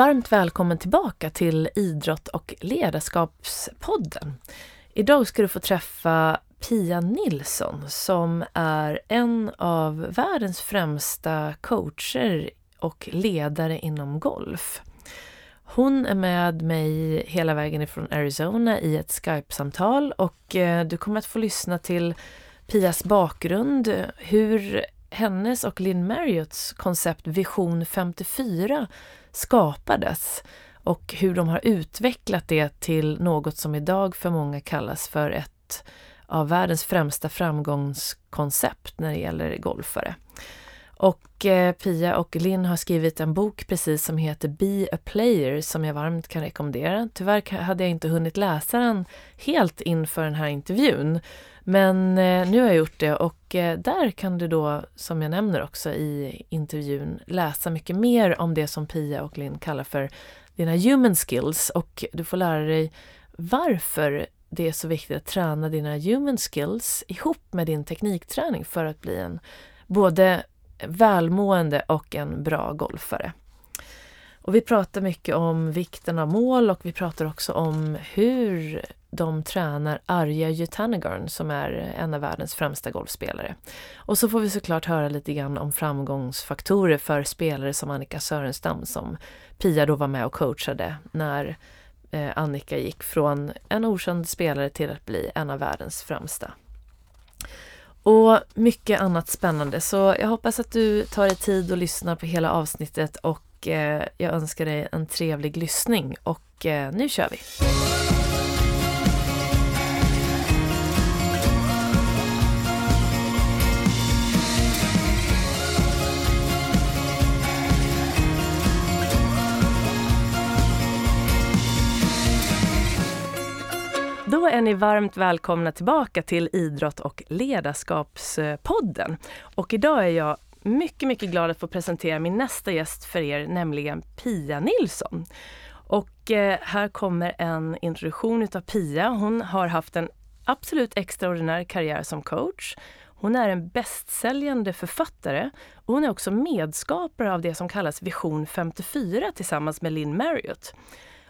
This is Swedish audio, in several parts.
Varmt välkommen tillbaka till Idrott och ledarskapspodden. Idag ska du få träffa Pia Nilsson som är en av världens främsta coacher och ledare inom golf. Hon är med mig hela vägen ifrån Arizona i ett Skype-samtal och eh, du kommer att få lyssna till Pias bakgrund, hur hennes och Lynn Marriotts koncept Vision 54 skapades och hur de har utvecklat det till något som idag för många kallas för ett av världens främsta framgångskoncept när det gäller golfare. Och eh, Pia och Linn har skrivit en bok precis som heter Be a player som jag varmt kan rekommendera. Tyvärr hade jag inte hunnit läsa den helt inför den här intervjun. Men eh, nu har jag gjort det och eh, där kan du då, som jag nämner också i intervjun, läsa mycket mer om det som Pia och Linn kallar för dina human skills och du får lära dig varför det är så viktigt att träna dina human skills ihop med din teknikträning för att bli en både välmående och en bra golfare. Och vi pratar mycket om vikten av mål och vi pratar också om hur de tränar Arja Jutanagarn som är en av världens främsta golfspelare. Och så får vi såklart höra lite grann om framgångsfaktorer för spelare som Annika Sörenstam som Pia då var med och coachade när eh, Annika gick från en okänd spelare till att bli en av världens främsta. Och mycket annat spännande så jag hoppas att du tar dig tid och lyssnar på hela avsnittet och eh, jag önskar dig en trevlig lyssning och eh, nu kör vi! Då är ni varmt välkomna tillbaka till Idrott och ledarskapspodden. Och idag är jag mycket, mycket glad att få presentera min nästa gäst för er, nämligen Pia Nilsson. Och eh, här kommer en introduktion utav Pia. Hon har haft en absolut extraordinär karriär som coach. Hon är en bästsäljande författare och hon är också medskapare av det som kallas Vision 54 tillsammans med Lynn Marriott.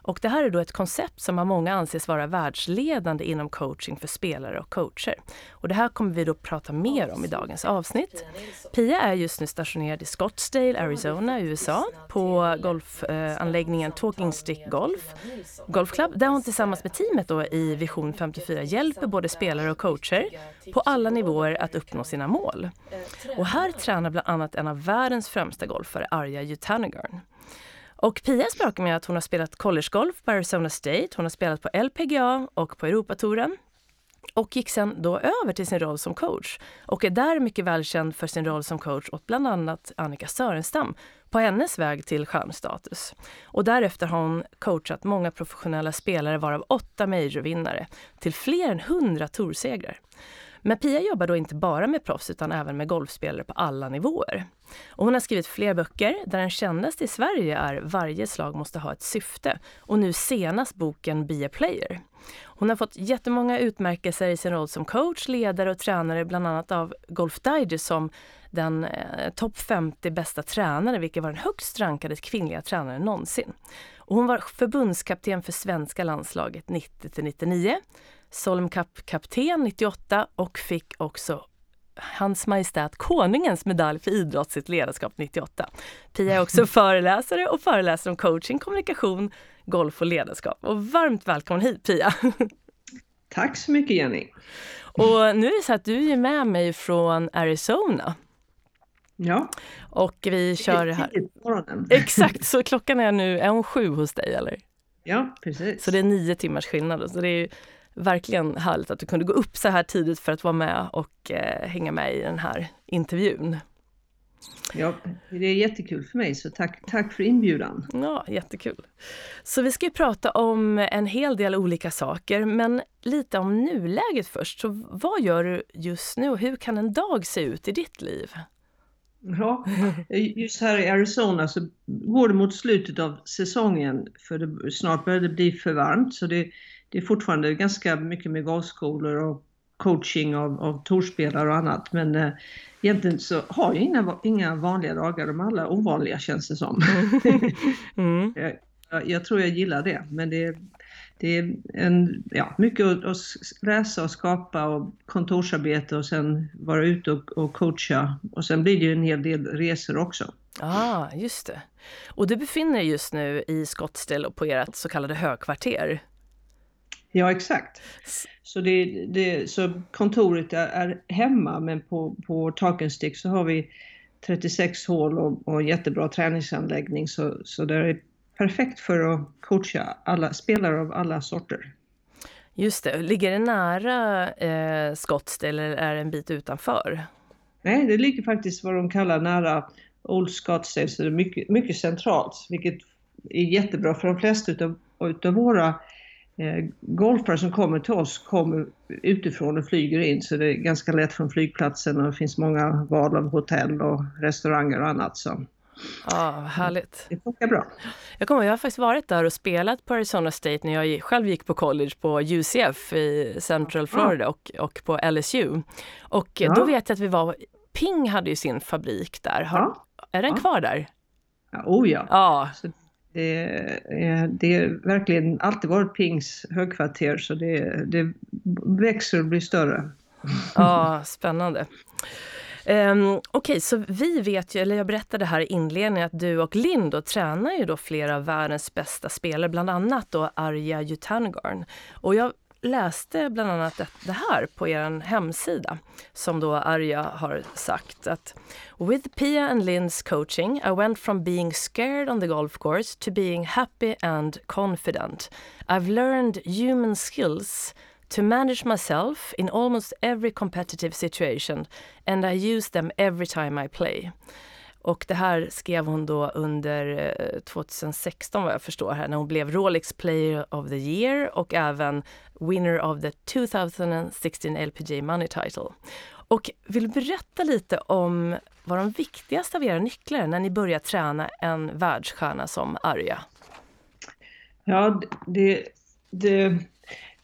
Och det här är då ett koncept som av många anses vara världsledande inom coaching för spelare och coacher. Och det här kommer vi då prata mer om i dagens avsnitt. Pia är just nu stationerad i Scottsdale, Arizona, USA på golfanläggningen Talking Stick Golf, Golf Club, där hon tillsammans med teamet då i Vision 54 hjälper både spelare och coacher på alla nivåer att uppnå sina mål. Och här tränar bland annat en av världens främsta golfare, Arja Jutanagarn. Och Pia sprakar med att hon har spelat collegegolf på Arizona State, hon har spelat på LPGA och på Europatouren och gick sen då över till sin roll som coach och är där mycket välkänd för sin roll som coach åt bland annat Annika Sörenstam på hennes väg till stjärnstatus. Och därefter har hon coachat många professionella spelare varav åtta majorvinnare till fler än hundra torsegrar. Men Pia jobbar då inte bara med proffs utan även med golfspelare på alla nivåer. Och hon har skrivit fler böcker där den kändaste i Sverige är Varje slag måste ha ett syfte och nu senast boken Be a player. Hon har fått jättemånga utmärkelser i sin roll som coach, ledare och tränare bland annat av Golf Digest som den eh, topp 50 bästa tränare, vilket var den högst rankade kvinnliga tränaren någonsin. Och hon var förbundskapten för svenska landslaget 90 99 Solm Cup-kapten 98 och fick också Hans Majestät Konungens medalj för idrottsligt ledarskap 98. Pia är också föreläsare och föreläser om coaching, kommunikation, golf och ledarskap. Och varmt välkommen hit Pia! Tack så mycket Jenny! Och nu är det så att du är med mig från Arizona. Ja. Och vi kör det här. Exakt, så klockan är nu, är hon sju hos dig eller? Ja, precis. Så det är nio timmars skillnad. Så det är verkligen härligt att du kunde gå upp så här tidigt för att vara med och eh, hänga med i den här intervjun. Ja, det är jättekul för mig, så tack, tack för inbjudan. Ja, jättekul. Så vi ska ju prata om en hel del olika saker, men lite om nuläget först. Så vad gör du just nu och hur kan en dag se ut i ditt liv? Ja, just här i Arizona så går det mot slutet av säsongen för det, snart börjar det bli för varmt så det, det är fortfarande ganska mycket med golfskolor och coaching av, av torspelare och annat. Men eh, egentligen så har jag inga, inga vanliga dagar, de är alla ovanliga känns det som. mm. jag, jag, tror jag gillar det, men det, det är en, ja, mycket att, att läsa och skapa och kontorsarbete och sen vara ute och, och coacha. Och sen blir det ju en hel del resor också. Ja, ah, just det. Och du befinner dig just nu i Scottsdale på ert så kallade högkvarter. Ja, exakt. Så, det, det, så kontoret är, är, hemma men på, på Talkenstick så har vi 36 hål och, och jättebra träningsanläggning så, så det är perfekt för att coacha alla spelare av alla sorter. Just det. Ligger det nära eh, Scottsdale eller är det en bit utanför? Nej, det ligger faktiskt vad de kallar nära Old Scottsdale, så det är mycket, mycket centralt, vilket är jättebra för de flesta utav, utav våra golfare som kommer till oss kommer utifrån och flyger in så det är ganska lätt från flygplatsen och det finns många val av hotell och restauranger och annat. Så. Ja, härligt. Det funkar bra. Jag kommer jag har faktiskt varit där och spelat på Arizona State när jag själv gick på college på UCF i Central Florida ja. och, och på LSU. Och ja. då vet jag att vi var, Ping hade ju sin fabrik där. Har, ja. Är den kvar där? Ja, oh ja. ja. Det, det är verkligen alltid varit Pings högkvarter så det, det växer och blir större. Ja, spännande. Um, Okej, okay, så vi vet ju, eller jag berättade här i inledningen att du och Linn då tränar ju då flera av världens bästa spelare, bland annat då Arja Jutangarn. Och jag läste bland annat det här på er hemsida som då Arja har sagt att With Pia and Lynn's coaching I went from being scared on the golf course to being happy and confident. I've learned human skills to manage myself in almost every competitive situation and I use them every time I play. Och det här skrev hon då under eh, 2016 vad jag förstår här när hon blev Rolex Player of the Year och även winner of the 2016 LPG Money Title. Och vill berätta lite om vad de viktigaste av era nycklar när ni börjar träna en världsstjärna som Arja? Ja, det, det,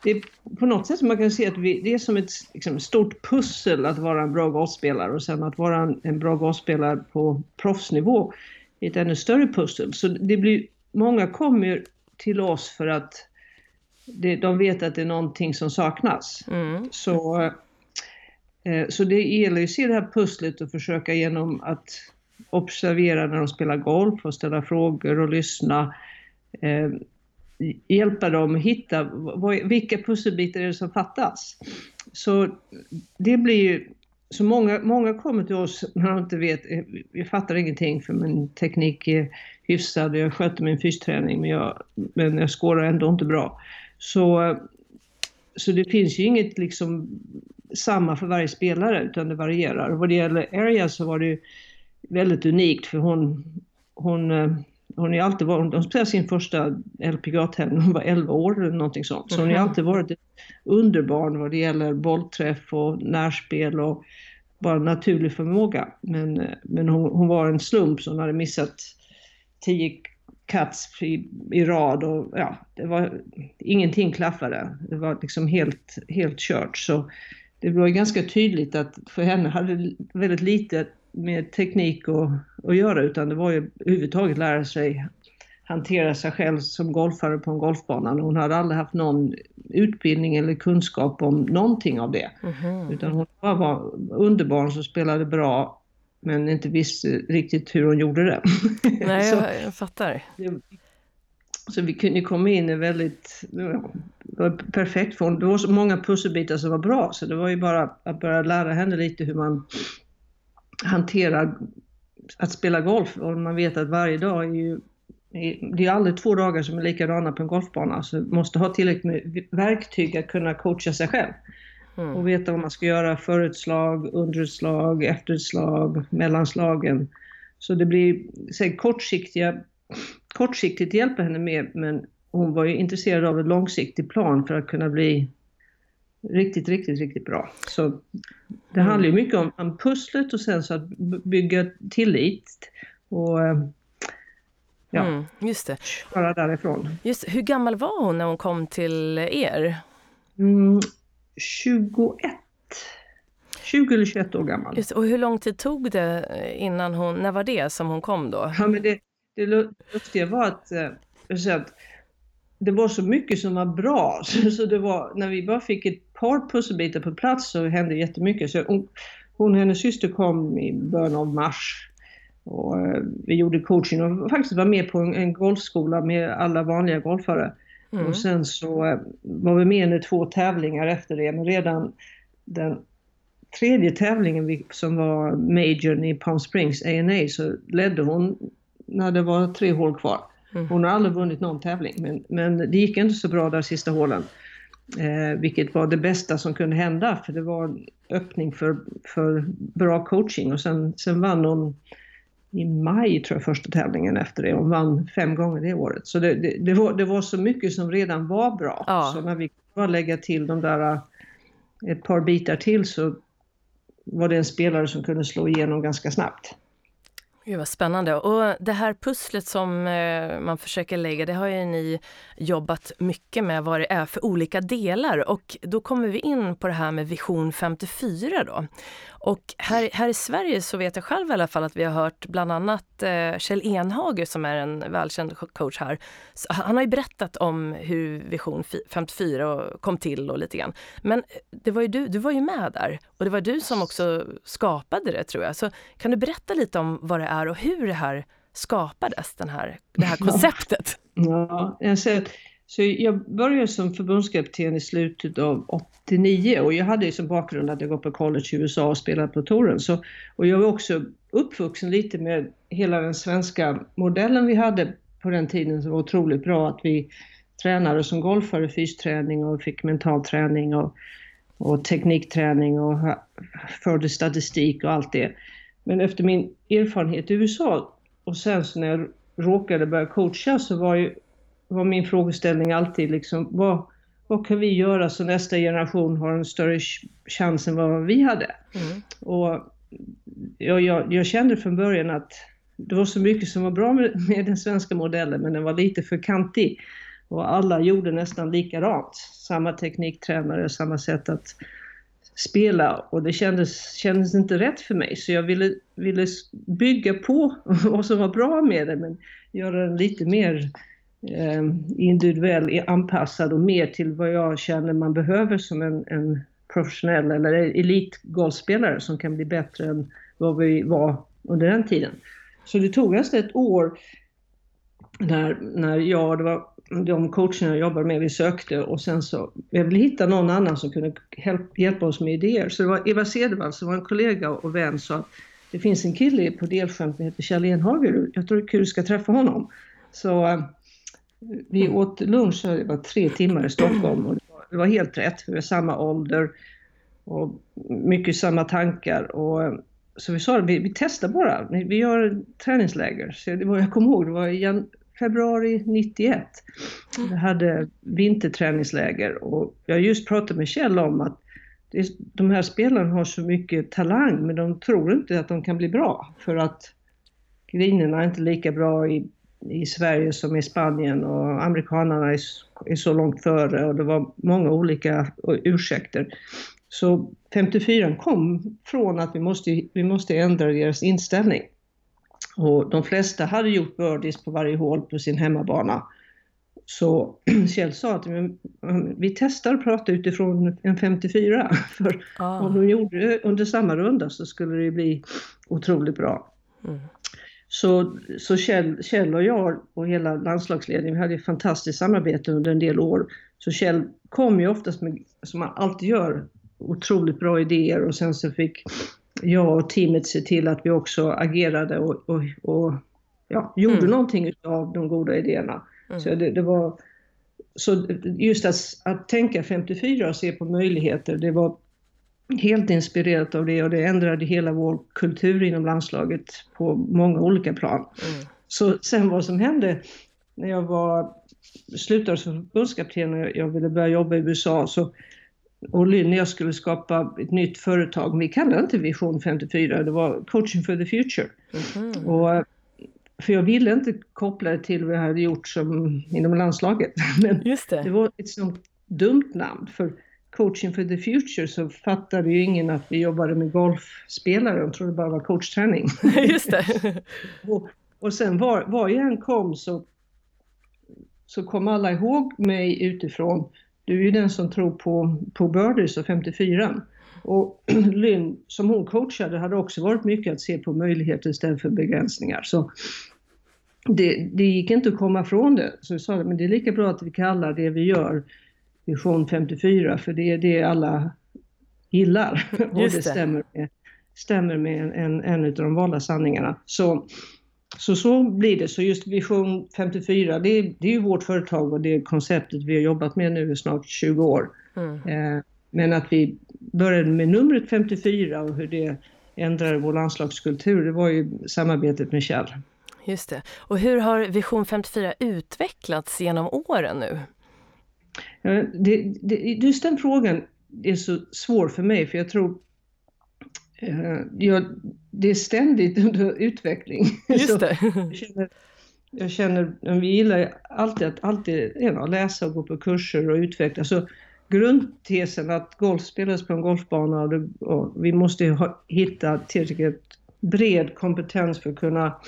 det är på något sätt som man kan se att vi, det är som ett liksom, stort pussel att vara en bra golfspelare och sen att vara en, en bra golfspelare på proffsnivå är ett ännu större pussel. Så det blir, många kommer till oss för att det, de vet att det är någonting som saknas. Mm. Så, eh, så det gäller att se det här pusslet och försöka genom att observera när de spelar golf och ställa frågor och lyssna. Eh, hjälpa dem att hitta vilka pusselbitar är det som fattas. Så det blir ju, så många, många kommer till oss när de inte vet, eh, jag fattar ingenting för min teknik är hyfsad, jag sköter min fysträning men jag, men jag skårar ändå inte bra. Så, så det finns ju inget liksom samma för varje spelare utan det varierar. Och vad det gäller Area så var det väldigt unikt för hon, hon eh, hon har alltid varit, hon spelade sin första LPGA-tävling när hon var 11 år eller någonting sånt. Så hon har alltid varit ett underbarn vad det gäller bollträff och närspel och bara naturlig förmåga. Men, men hon, hon var en slump som hade missat 10 cuts i, i rad och ja, det var, ingenting klaffade. Det var liksom helt, helt kört. Så det var ganska tydligt att för henne hade väldigt lite med teknik och, att göra utan det var ju överhuvudtaget lära sig hantera sig själv som golfare på en golfbana. Hon hade aldrig haft någon utbildning eller kunskap om någonting av det. Mm. Utan hon bara var underbarn som spelade bra men inte visste riktigt hur hon gjorde det. Nej, så, jag, jag fattar. Det, så vi kunde komma in i väldigt, det var perfekt för hon. Det var så många pusselbitar som var bra så det var ju bara att börja lära henne lite hur man hanterar att spela golf och man vet att varje dag är ju det är aldrig två dagar som är likadana på en golfbana, så man måste ha tillräckligt med verktyg att kunna coacha sig själv. Mm. Och veta vad man ska göra, förutslag, underutslag, efterutslag, mellanslagen. Så det blir säg, kortsiktiga, kortsiktigt hjälper henne med, men hon var ju intresserad av en långsiktig plan för att kunna bli riktigt, riktigt, riktigt bra. Så det mm. handlar ju mycket om, om pusslet och sen så att bygga tillit och eh, ja, mm, just det. köra därifrån. Just, hur gammal var hon när hon kom till er? Mm, 21 20 eller 21 år gammal. Just, och hur lång tid tog det innan hon, när var det som hon kom då? Ja, men det, det lustiga var att, eh, att det var så mycket som var bra. Så, så det var, när vi bara fick ett par pusselbitar på plats så hände jättemycket. Så hon, hon och hennes syster kom i början av mars. Och eh, vi gjorde coaching och faktiskt var med på en, en golfskola med alla vanliga golfare. Mm. Och sen så eh, var vi med i två tävlingar efter det, men redan den tredje tävlingen som var majorn i Palm Springs, A&A, så ledde hon när det var tre hål kvar. Mm. Hon har aldrig vunnit någon tävling, men, men det gick inte så bra där sista hålen. Eh, vilket var det bästa som kunde hända, för det var en öppning för, för bra coaching. Och sen, sen vann hon i maj, tror jag, första tävlingen efter det. Hon vann fem gånger det året. Så det, det, det, var, det var så mycket som redan var bra. Ja. Så när vi bara lägga till de där eh, ett par bitar till så var det en spelare som kunde slå igenom ganska snabbt. Gud vad spännande. Och det här pusslet som eh, man försöker lägga, det har ju ni jobbat mycket med vad det är för olika delar. Och då kommer vi in på det här med Vision 54 då. Och här, här i Sverige så vet jag själv i alla fall att vi har hört bland annat eh, Kjell Enhager som är en välkänd coach här. Så han har ju berättat om hur Vision 54 kom till och lite grann. Men eh, det var ju du, du var ju med där och det var du som också skapade det tror jag. Så kan du berätta lite om vad det är och hur det här skapades, den här, det här konceptet? Ja, jag ser så jag började som förbundskapten i slutet av 89 och jag hade ju som bakgrund att jag gått på college i USA och spelat på touren. Så, och jag var också uppvuxen lite med hela den svenska modellen vi hade på den tiden som var otroligt bra. Att vi tränade som golfare, fysträning och fick mental träning och, och teknikträning och förde statistik och allt det. Men efter min erfarenhet i USA och sen så när jag råkade börja coacha så var ju var min frågeställning alltid liksom, vad, vad kan vi göra så nästa generation har en större chans än vad vi hade? Mm. Och jag, jag, jag, kände från början att det var så mycket som var bra med, med, den svenska modellen, men den var lite för kantig. Och alla gjorde nästan likadant. Samma tekniktränare, samma sätt att spela och det kändes, kändes inte rätt för mig. Så jag ville, ville bygga på vad som var bra med det, men göra den lite mer eh, individuell, anpassad och mer till vad jag känner man behöver som en, en professionell eller elitgolfspelare som kan bli bättre än vad vi var under den tiden. Så det tog nästan ett år när, när jag, det var de coacherna jag jobbade med, vi sökte och sen så, jag ville hitta någon annan som kunde hjälpa oss med idéer. Så det var Eva Cedervall som var en kollega och vän sa att det finns en kille på delskämt som heter Kjell Enhager, jag tror det är kul att du ska träffa honom. Så eh, vi åt lunch, det var tre timmar i Stockholm och det var helt rätt. Vi var samma ålder och mycket samma tankar. Och, eh, så vi sa vi, vi testar bara, vi gör träningsläger. Så det var, jag kommer ihåg, det var i februari 91. Vi hade vinterträningsläger och jag just pratade med Kjell om att de här spelarna har så mycket talang men de tror inte att de kan bli bra för att grinerna är inte lika bra i i Sverige som i Spanien och amerikanerna är, är så långt före och det var många olika ursäkter. Så 54 kom från att vi måste, vi måste ändra deras inställning. Och de flesta hade gjort birdies på varje hål på sin hemmabana. Så Kjell sa att vi testar att prata utifrån en 54. För ah. om de gjorde det under samma runda så skulle det bli otroligt bra. Mm. Så, så Kjell, Kjell och jag och hela landslagsledningen, vi hade ett fantastiskt samarbete under en del år. Så Kjell kom ju oftast med, som han alltid gör, otroligt bra idéer och sen så fick jag och teamet se till att vi också agerade och, och, och ja, gjorde mm. någonting av de goda idéerna. Mm. Så det, det, var så just att, att tänka 54 och se på möjligheter, det var helt inspirerat av det och det ändrade hela vår kultur inom landslaget på många olika plan. Mm. Så sen vad som hände när jag var, slutade som förbundskapten och jag ville börja jobba i USA så och jag skulle skapa ett nytt företag, vi kallade inte Vision 54, det var Coaching for the Future. Mm. Och, för jag ville inte koppla det till vad jag hade gjort som, inom landslaget. Men det. det var ett sånt dumt namn. För coaching for the future så fattade ju ingen att vi jobbade med golfspelare. De trodde bara var coachträning. Just det. och, och sen var, var jag än kom så, så kom alla ihåg mig utifrån. Du är ju den som tror på, på birdies och 54. Och Lynn, som hon coachade, hade också varit mycket att se på möjligheter istället för begränsningar. Så det, det gick inte att komma ifrån det. Så vi sa men det är lika bra att vi kallar det vi gör Vision 54, för det är det alla gillar. och det, det stämmer med, stämmer med en, en av de valda sanningarna. Så, så så blir det. Så just Vision 54, det är, det är ju vårt företag och det konceptet vi har jobbat med nu i snart 20 år. Mm. Eh, men att vi började med numret 54 och hur det ändrade vår landslagskultur, det var ju samarbetet med Kjell. Just det. Och hur har Vision 54 utvecklats genom åren nu? Ja, det, det, just den frågan är så svår för mig för jag tror ja, det är ständigt under utveckling. Just det. jag, känner, jag känner, vi gillar alltid att alltid, ja, läsa och gå på kurser och utveckla. Så grundtesen att golf spelas på en golfbana och, det, och vi måste ha, hitta tillräckligt bred kompetens för att kunna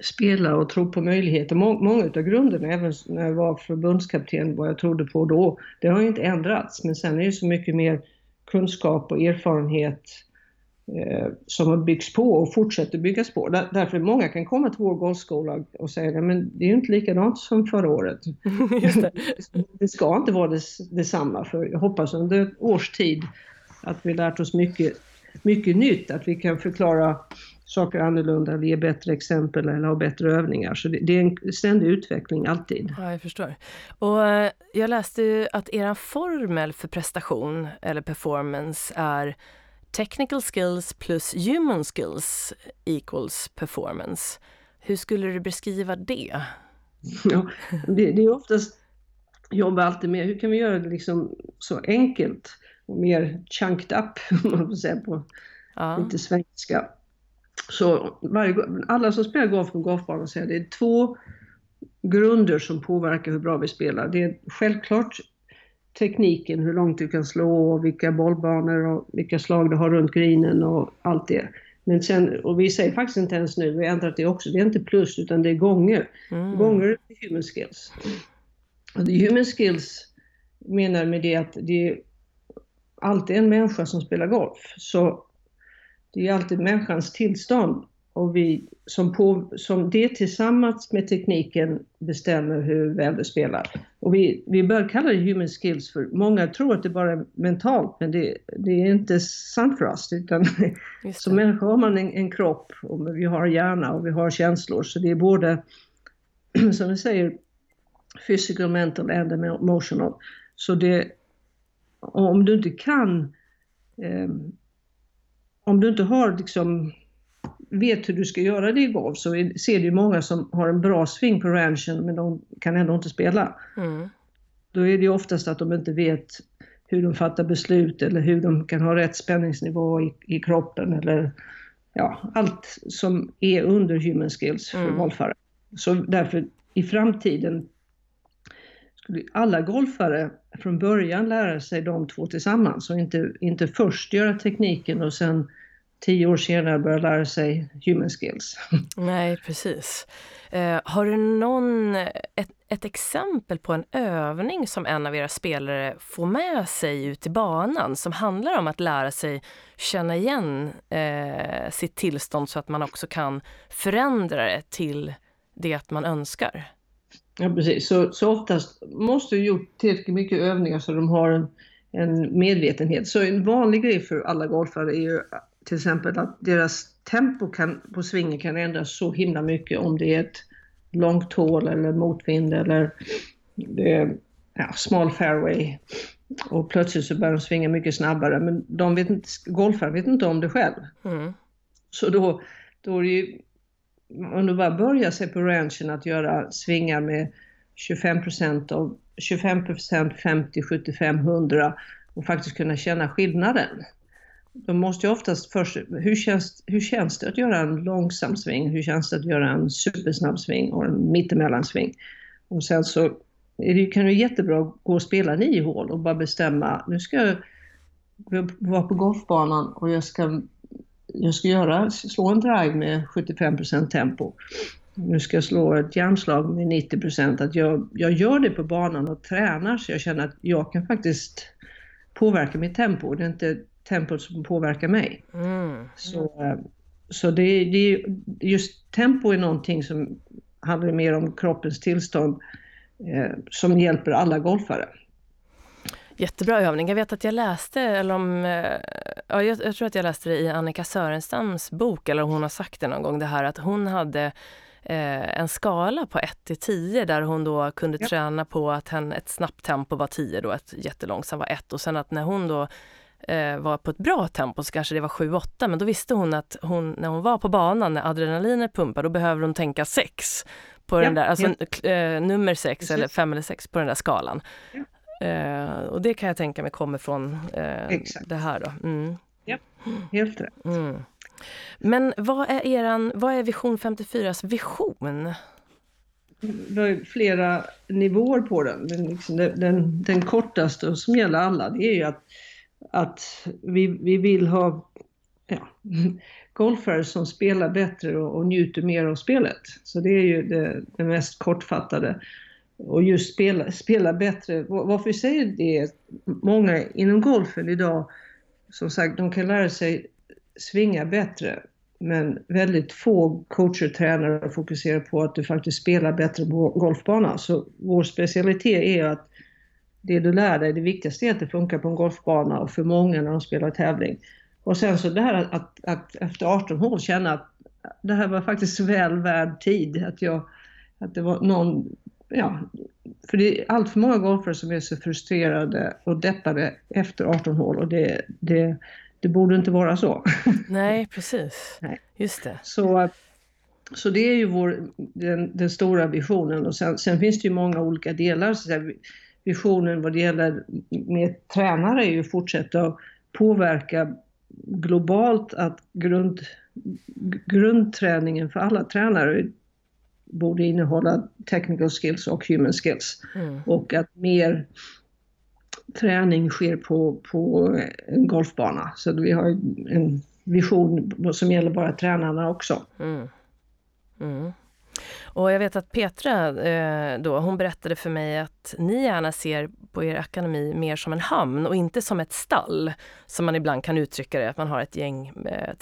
spela och tro på möjligheter. Må, många av grunderna, även när jag var förbundskapten, vad jag trodde på då, det har inte ändrats. Men sen är det så mycket mer kunskap och erfarenhet eh, som har byggts på och fortsätter byggas på. Där, därför många kan komma till vår golfskola och säga men det är ju inte likadant som förra året. det. det. ska inte vara detsamma för jag hoppas under ett års tid att vi lärt oss mycket, mycket nytt, att vi kan förklara saker annorlunda eller ge bättre exempel eller ha bättre övningar. Så det, det är en ständig utveckling alltid. Ja, jag förstår. Och eh, jag läste ju att er formel för prestation eller performance är technical skills plus human skills equals performance. Hur skulle du beskriva det? Ja, det, det är oftast, jag jobbar alltid med, hur kan vi göra det liksom så enkelt och mer chunked up, om man får säga på ja. lite svenska. Så varje, alla som spelar golf på golfbanan säger att det är två grunder som påverkar hur bra vi spelar. Det är självklart tekniken, hur långt du kan slå och vilka bollbanor och vilka slag du har runt grinen och allt det. Men sen, och vi säger faktiskt inte ens nu, vi har ändrat det också, det är inte plus utan det är gånger. Mm. Gånger är human skills. Och human skills menar med det att det är alltid en människa som spelar golf. Så det är alltid människans tillstånd och vi som, på, som det tillsammans med tekniken bestämmer hur väl du spelar. Och vi, vi bör kalla det human skills för många tror att det bara är mentalt men det, det är inte sant för oss. Utan som människa har man en, en, kropp och vi har hjärna och vi har känslor så det är både som vi säger physical, mental and emotional. Så det, om du inte kan eh, om du inte har liksom vet hur du ska göra det i golf så ser du många som har en bra sving på ranchen men de kan ändå inte spela. Mm. Då är det oftast att de inte vet hur de fattar beslut eller hur de kan ha rätt spänningsnivå i, i kroppen eller ja, allt som är under human skills för mm. golfare. Så därför i framtiden skulle alla golfare från början lära sig de två tillsammans och inte, inte först göra tekniken och sen tio år senare börja lära sig human skills. Nej, precis. Eh, har du någon, ett, ett, exempel på en övning som en av era spelare får med sig ut i banan som handlar om att lära sig känna igen eh, sitt tillstånd så att man också kan förändra det till det man önskar? Ja, precis. Så, så oftast måste du gjort tillräckligt mycket övningar så de har en, en medvetenhet. Så en vanlig grej för alla golfare är ju till exempel att deras tempo kan, på svingen kan ändras så himla mycket om det är ett långt hål eller motvind eller är ja, smal fairway och plötsligt så börjar de svinga mycket snabbare men de vet inte, golfare vet inte om det själv. Mm. Så då, då är det ju, om du bara börjar sig på ranchen att göra svingar med 25 procent och 25 procent, 50, 75, 100 och faktiskt kunna känna skillnaden de måste ju oftast först, hur känns, hur känns det att göra en långsam sving? Hur känns det att göra en supersnabb sving och en mittemellansving? Och sen så är det, kan det jättebra att gå och spela nio hål och bara bestämma, nu ska jag vara på golfbanan och jag ska, jag ska göra, slå en drive med 75% tempo. Nu ska jag slå ett järnslag med 90 Att jag, jag gör det på banan och tränar så jag känner att jag kan faktiskt påverka mitt tempo. Det är inte tempot som påverkar mig. Mm. Så, så det, det, just tempo är någonting som handlar mer om kroppens tillstånd eh, som hjälper alla golfare. Jättebra övning. Jag vet att jag läste, eller om, eh, ja, jag, jag, tror att jag läste det i Annika Sörenstams bok, eller hon har sagt det någon gång, det här att hon hade eh, en skala på 1 till 10 där hon då kunde ja. träna på att hen, ett snabbt tempo var 10 då, ett jättelångsamt var 1 och sen att när hon då var på ett bra tempo så kanske det var 7-8 men då visste hon att hon, när hon var på banan när adrenalinet pumpar då behöver hon tänka 6 på ja, den där, alltså ja. eh, nummer 6 eller 5 eller 6 på den där skalan. Ja. Eh, och det kan jag tänka mig kommer från eh, det här då. Mm. Ja, helt rätt. Mm. Men vad är, eran, vad är Vision 54s vision? Det har flera nivåer på den. Den, liksom, den, den kortaste och som gäller alla, det är ju att att vi, vi vill ha ja, golfare som spelar bättre och, och, njuter mer av spelet. Så det är ju det, det mest kortfattade. Och just spela, spela bättre. Varför vi säger det många inom golfen idag, som sagt, de kan lära sig svinga bättre. Men väldigt få coacher, tränare fokuserar på att du faktiskt spelar bättre på golfbanan. Så vår specialitet är att det du lär dig, det viktigaste är att det funkar på en golfbana och för många när de spelar tävling. Och sen så det här att, att efter 18 hål känna att det här var faktiskt väl värd tid. Att, jag, att det var någon, ja, för det är allt för många golfare som är så frustrerade och deppade efter 18 hål och det, det, det borde inte vara så. Nej, precis. Nej. Just det. Så, så det är ju vår, den, den stora visionen och sen, sen finns det ju många olika delar. Så visionen vad det gäller med tränare är ju att fortsätta påverka globalt att grund, grundträningen för alla tränare borde innehålla technical skills och human skills. Mm. Och att mer träning sker på, på en golfbana. Så vi har en vision som gäller bara tränarna också. Mm. Mm. Och jag vet att Petra eh, då, hon berättade för mig att ni gärna ser på er akademi mer som en hamn och inte som ett stall, som man ibland kan uttrycka det, att man har ett gäng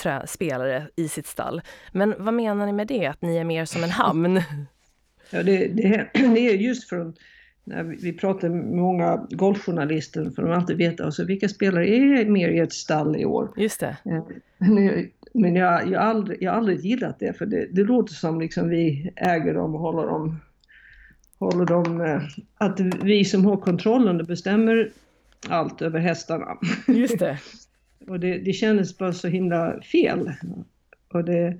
eh, spelare i sitt stall. Men vad menar ni med det, att ni är mer som en hamn? Ja, det, det, det är just från när vi pratar med många golfjournalister, för de alltid veta alltså, vilka spelare är mer i ett stall i år. Just det. Men jag, jag, aldrig, jag har aldrig gillat det för det, det låter som liksom vi äger dem och håller dem, håller dem, eh, att vi som har kontrollen bestämmer allt över hästarna. Just det. och det, det kändes bara så himla fel. Och det,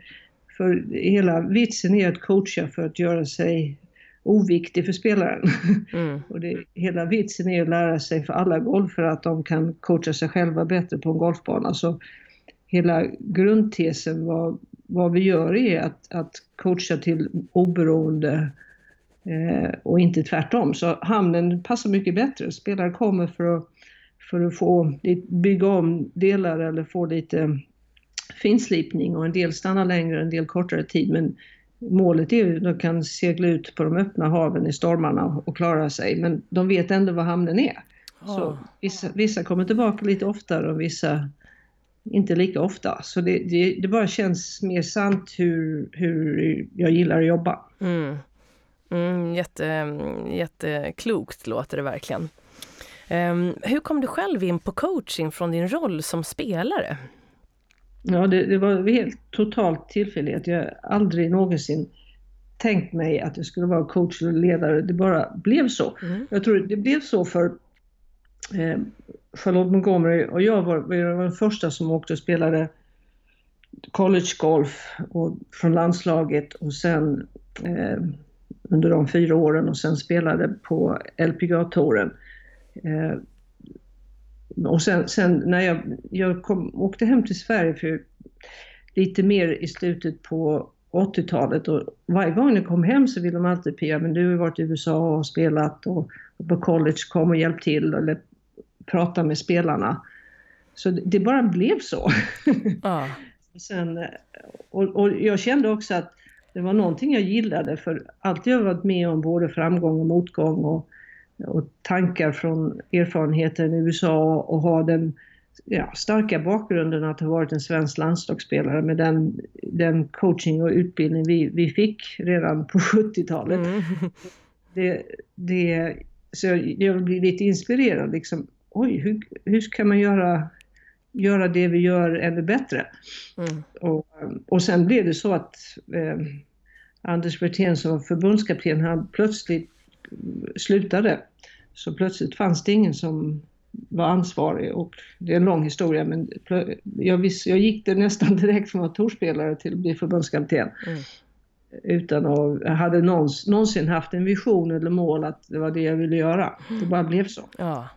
för hela vitsen är att coacha för att göra sig oviktig för spelaren. Mm. och det, hela vitsen är att lära sig för alla golfare att de kan coacha sig själva bättre på en golfbana. Så hela grundtesen vad, vad vi gör är att, att coacha till oberoende eh, och inte tvärtom. Så hamnen passar mycket bättre. Spelare kommer för att, för att få bygga om delar eller få lite finslipning och en del stannar längre, en del kortare tid. Men målet är ju att de kan segla ut på de öppna haven i stormarna och klara sig. Men de vet ändå vad hamnen är. Så vissa, vissa kommer tillbaka lite oftare och vissa inte lika ofta. Så det, det, det, bara känns mer sant hur, hur jag gillar att jobba. Mm. Mm, jätte, jätteklokt låter det verkligen. Um, hur kom du själv in på coaching från din roll som spelare? Ja, det, det var helt totalt tillfälligt. Jag har aldrig någonsin tänkt mig att jag skulle vara coach eller ledare. Det bara blev så. Mm. Jag tror det blev så för eh, Charlotte Montgomery och jag var, var den första som åkte och spelade collegegolf och, från landslaget och sen eh, under de fyra åren och sen spelade på LPGA-touren. Eh, och sen, sen, när jag, jag kom, åkte hem till Sverige för lite mer i slutet på 80-talet och varje gång jag kom hem så ville de alltid Pia, men du har varit i USA och spelat och, och på college, kom och hjälp till eller prata med spelarna. Så det bara blev så. Ja. Sen, och, och, jag kände också att det var någonting jag gillade för allt jag varit med om både framgång och motgång och, och tankar från erfarenheten i USA och ha den ja, starka bakgrunden att ha varit en svensk landslagsspelare med den, den coaching och utbildning vi, vi fick redan på 70-talet. Mm. Det, det, så jag blir lite inspirerad liksom. Oj, hur, hur kan man göra, göra det vi gör ännu bättre? Mm. Och, och sen blev det så att eh, Anders Werthén som var förbundskapten, han plötsligt slutade. Så plötsligt fanns det ingen som var ansvarig och det är en lång historia men jag, visst, jag gick det nästan direkt från att torspelare till att bli förbundskapten. Mm. Utan att hade någons, någonsin haft en vision eller mål att det var det jag ville göra. Det bara blev så. Ja.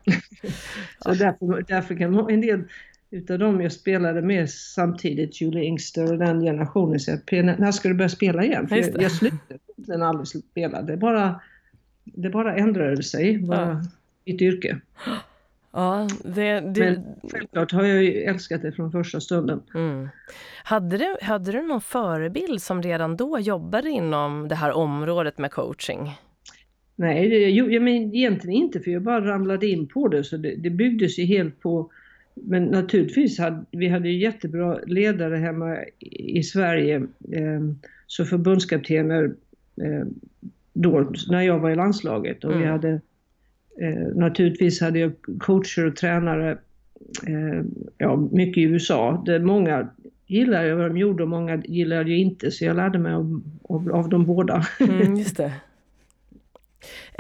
så därför, därför kan en del utav dem jag spelade med samtidigt, Julie Ingster och den generationen, säger när ska du börja spela igen? För jag, jag slutade aldrig spela. Det bara, det bara ändrade sig, bara ja. mitt yrke. Ja, det, det... Men självklart har jag ju älskat det från första stunden. Mm. Hade, du, hade du någon förebild som redan då jobbade inom det här området med coaching? Nej, det, jag men egentligen inte för jag bara ramlade in på det så det, det byggdes ju helt på men naturligtvis hade vi hade ju jättebra ledare hemma i Sverige. Eh, så förbundskaptener eh, då när jag var i landslaget och mm. vi hade Eh, naturligtvis hade jag coacher och tränare, eh, ja, mycket i USA. Det, många gillade vad de gjorde och många gillade jag inte, så jag lärde mig av, av, av dem båda. Mm, just det.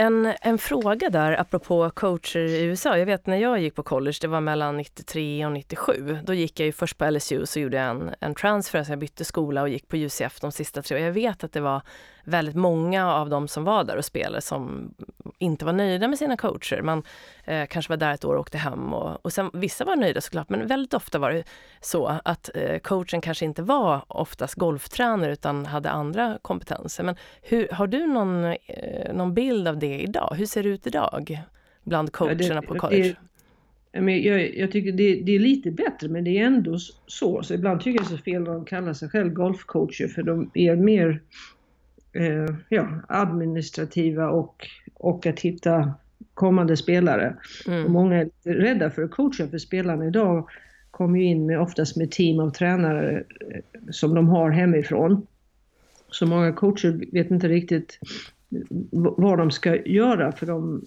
En, en fråga där apropå coacher i USA. Jag vet när jag gick på college, det var mellan 93 och 97. Då gick jag ju först på LSU så gjorde jag en, en transfer, så jag bytte skola och gick på UCF de sista tre. Jag vet att det var väldigt många av de som var där och spelade som inte var nöjda med sina coacher. Man eh, kanske var där ett år och åkte hem. Och, och sen, vissa var nöjda såklart, men väldigt ofta var det så att eh, coachen kanske inte var oftast golftränare utan hade andra kompetenser. Men hur, har du någon, eh, någon bild av det idag? Hur ser det ut idag bland coacherna ja, det, på college? Det, jag, jag, tycker det, det, är lite bättre men det är ändå så. Så ibland tycker jag det är så fel när de kallar sig själv golfcoacher för de är mer eh, ja, administrativa och, och att hitta kommande spelare. Mm. Och många är lite rädda för att coacha för spelarna idag kommer ju in med, oftast med team av tränare eh, som de har hemifrån. Så många coacher vet inte riktigt vad de ska göra för de,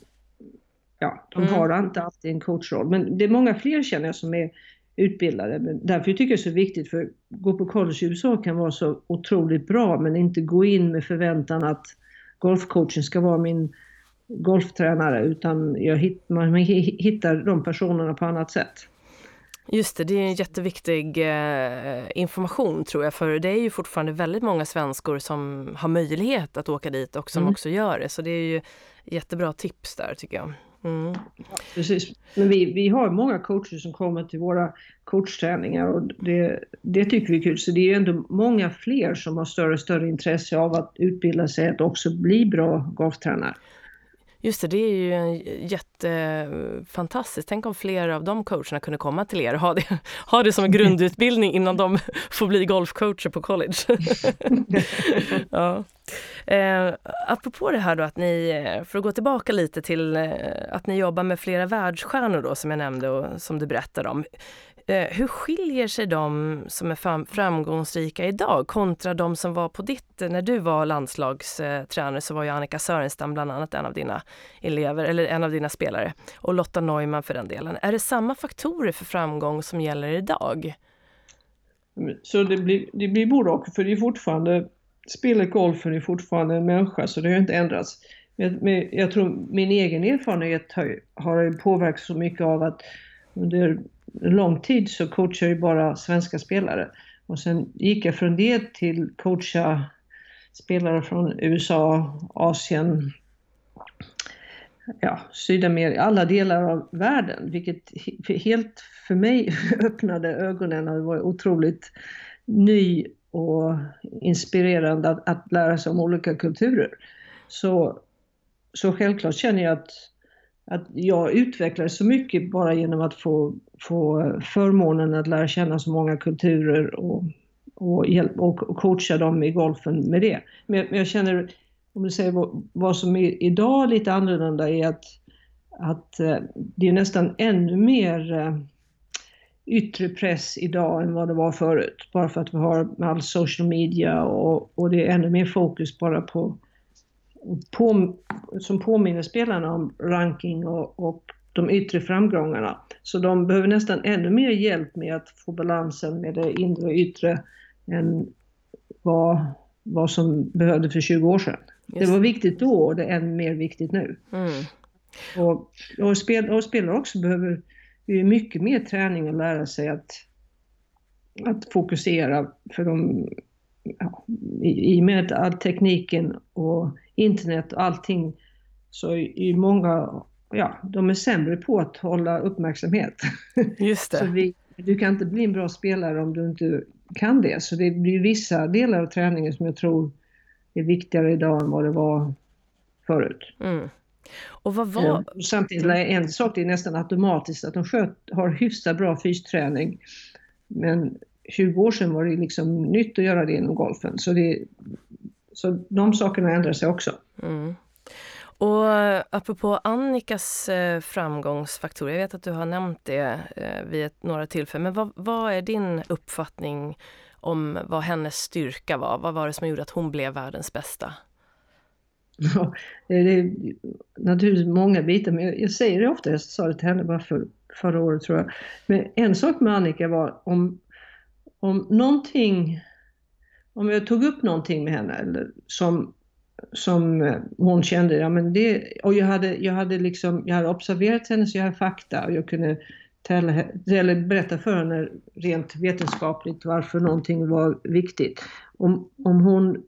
ja, de mm. har inte alltid en coachroll. Men det är många fler känner jag som är utbildade. Men därför tycker jag det är så viktigt, för att gå på college i USA kan vara så otroligt bra, men inte gå in med förväntan att golfcoachen ska vara min golftränare, utan jag hitt, man hittar de personerna på annat sätt. Just det, det är en jätteviktig eh, information tror jag, för det är ju fortfarande väldigt många svenskor som har möjlighet att åka dit och som mm. också gör det. Så det är ju jättebra tips där tycker jag. Mm. Precis. Men vi, vi har många coacher som kommer till våra coachträningar och det, det tycker vi är kul. Så det är ju ändå många fler som har större och större intresse av att utbilda sig att också bli bra golftränare. Just det, det är ju en jättefantastiskt. Tänk om fler av de coacherna kunde komma till er och ha det, ha det som en grundutbildning innan de får bli golfcoacher på college. ja. Eh, apropå det här då att ni, för att gå tillbaka lite till eh, att ni jobbar med flera världsstjärnor då som jag nämnde och som du berättade om. Eh, hur skiljer sig de som är framgångsrika idag kontra de som var på ditt... När du var landslagstränare så var ju Annika Sörenstam bland annat en av dina elever, eller en av dina spelare. Och Lotta Neumann för den delen. Är det samma faktorer för framgång som gäller idag? Så det blir, det blir både och, för det är fortfarande... Spelet golfen är fortfarande en människa, så det har inte ändrats. Men jag tror min egen erfarenhet har, har påverkats så mycket av att under lång tid så coachade jag bara svenska spelare. Och sen gick jag från det till coacha spelare från USA, Asien, ja, Sydamerika, alla delar av världen. Vilket helt för mig öppnade ögonen och det var otroligt ny och inspirerande att, att lära sig om olika kulturer. Så, så självklart känner jag att, att jag utvecklades så mycket bara genom att få, få förmånen att lära känna så många kulturer och, och, hjälp, och coacha dem i golfen med det. Men, men jag känner, om du säger vad, vad som är idag lite annorlunda är att, att eh, det är nästan ännu mer eh, yttre press idag än vad det var förut. Bara för att vi har all social media och, och det är ännu mer fokus bara på, på som påminner spelarna om ranking och, och de yttre framgångarna. Så de behöver nästan ännu mer hjälp med att få balansen med det inre och yttre än vad, vad som behövde för 20 år sedan. Just. Det var viktigt då och det är ännu mer viktigt nu. Mm. Och, och, spel, och spelare också behöver mycket mer träning att lära sig att, att fokusera för de, ja, i, och med all tekniken och internet och allting så är många, ja, de är sämre på att hålla uppmärksamhet. Just det. så vi, du kan inte bli en bra spelare om du inte kan det. Så det blir vissa delar av träningen som jag tror är viktigare idag än vad det var förut. Mm. Och vad var... Ja, samtidigt är en sak det är nästan automatiskt att de sköt, har hyfsat bra fysträning. Men 20 år sedan var det liksom nytt att göra det inom golfen. Så, det, så de sakerna ändrar sig också. Mm. Och eh, apropå Annikas eh, framgångsfaktorer, jag vet att du har nämnt det eh, vid några tillfällen, men vad, vad, är din uppfattning om vad hennes styrka var? Vad var det som gjorde att hon blev världens bästa? Ja, det är naturligtvis många bitar, men jag säger det ofta, jag sa det till henne bara för, förra året tror jag. Men en sak med Annika var om, om någonting, om jag tog upp någonting med henne eller som, som hon kände, ja men det, och jag hade, jag hade liksom, jag hade observerat henne så jag hade fakta och jag kunde tälla, eller berätta för henne rent vetenskapligt varför någonting var viktigt. Om, om hon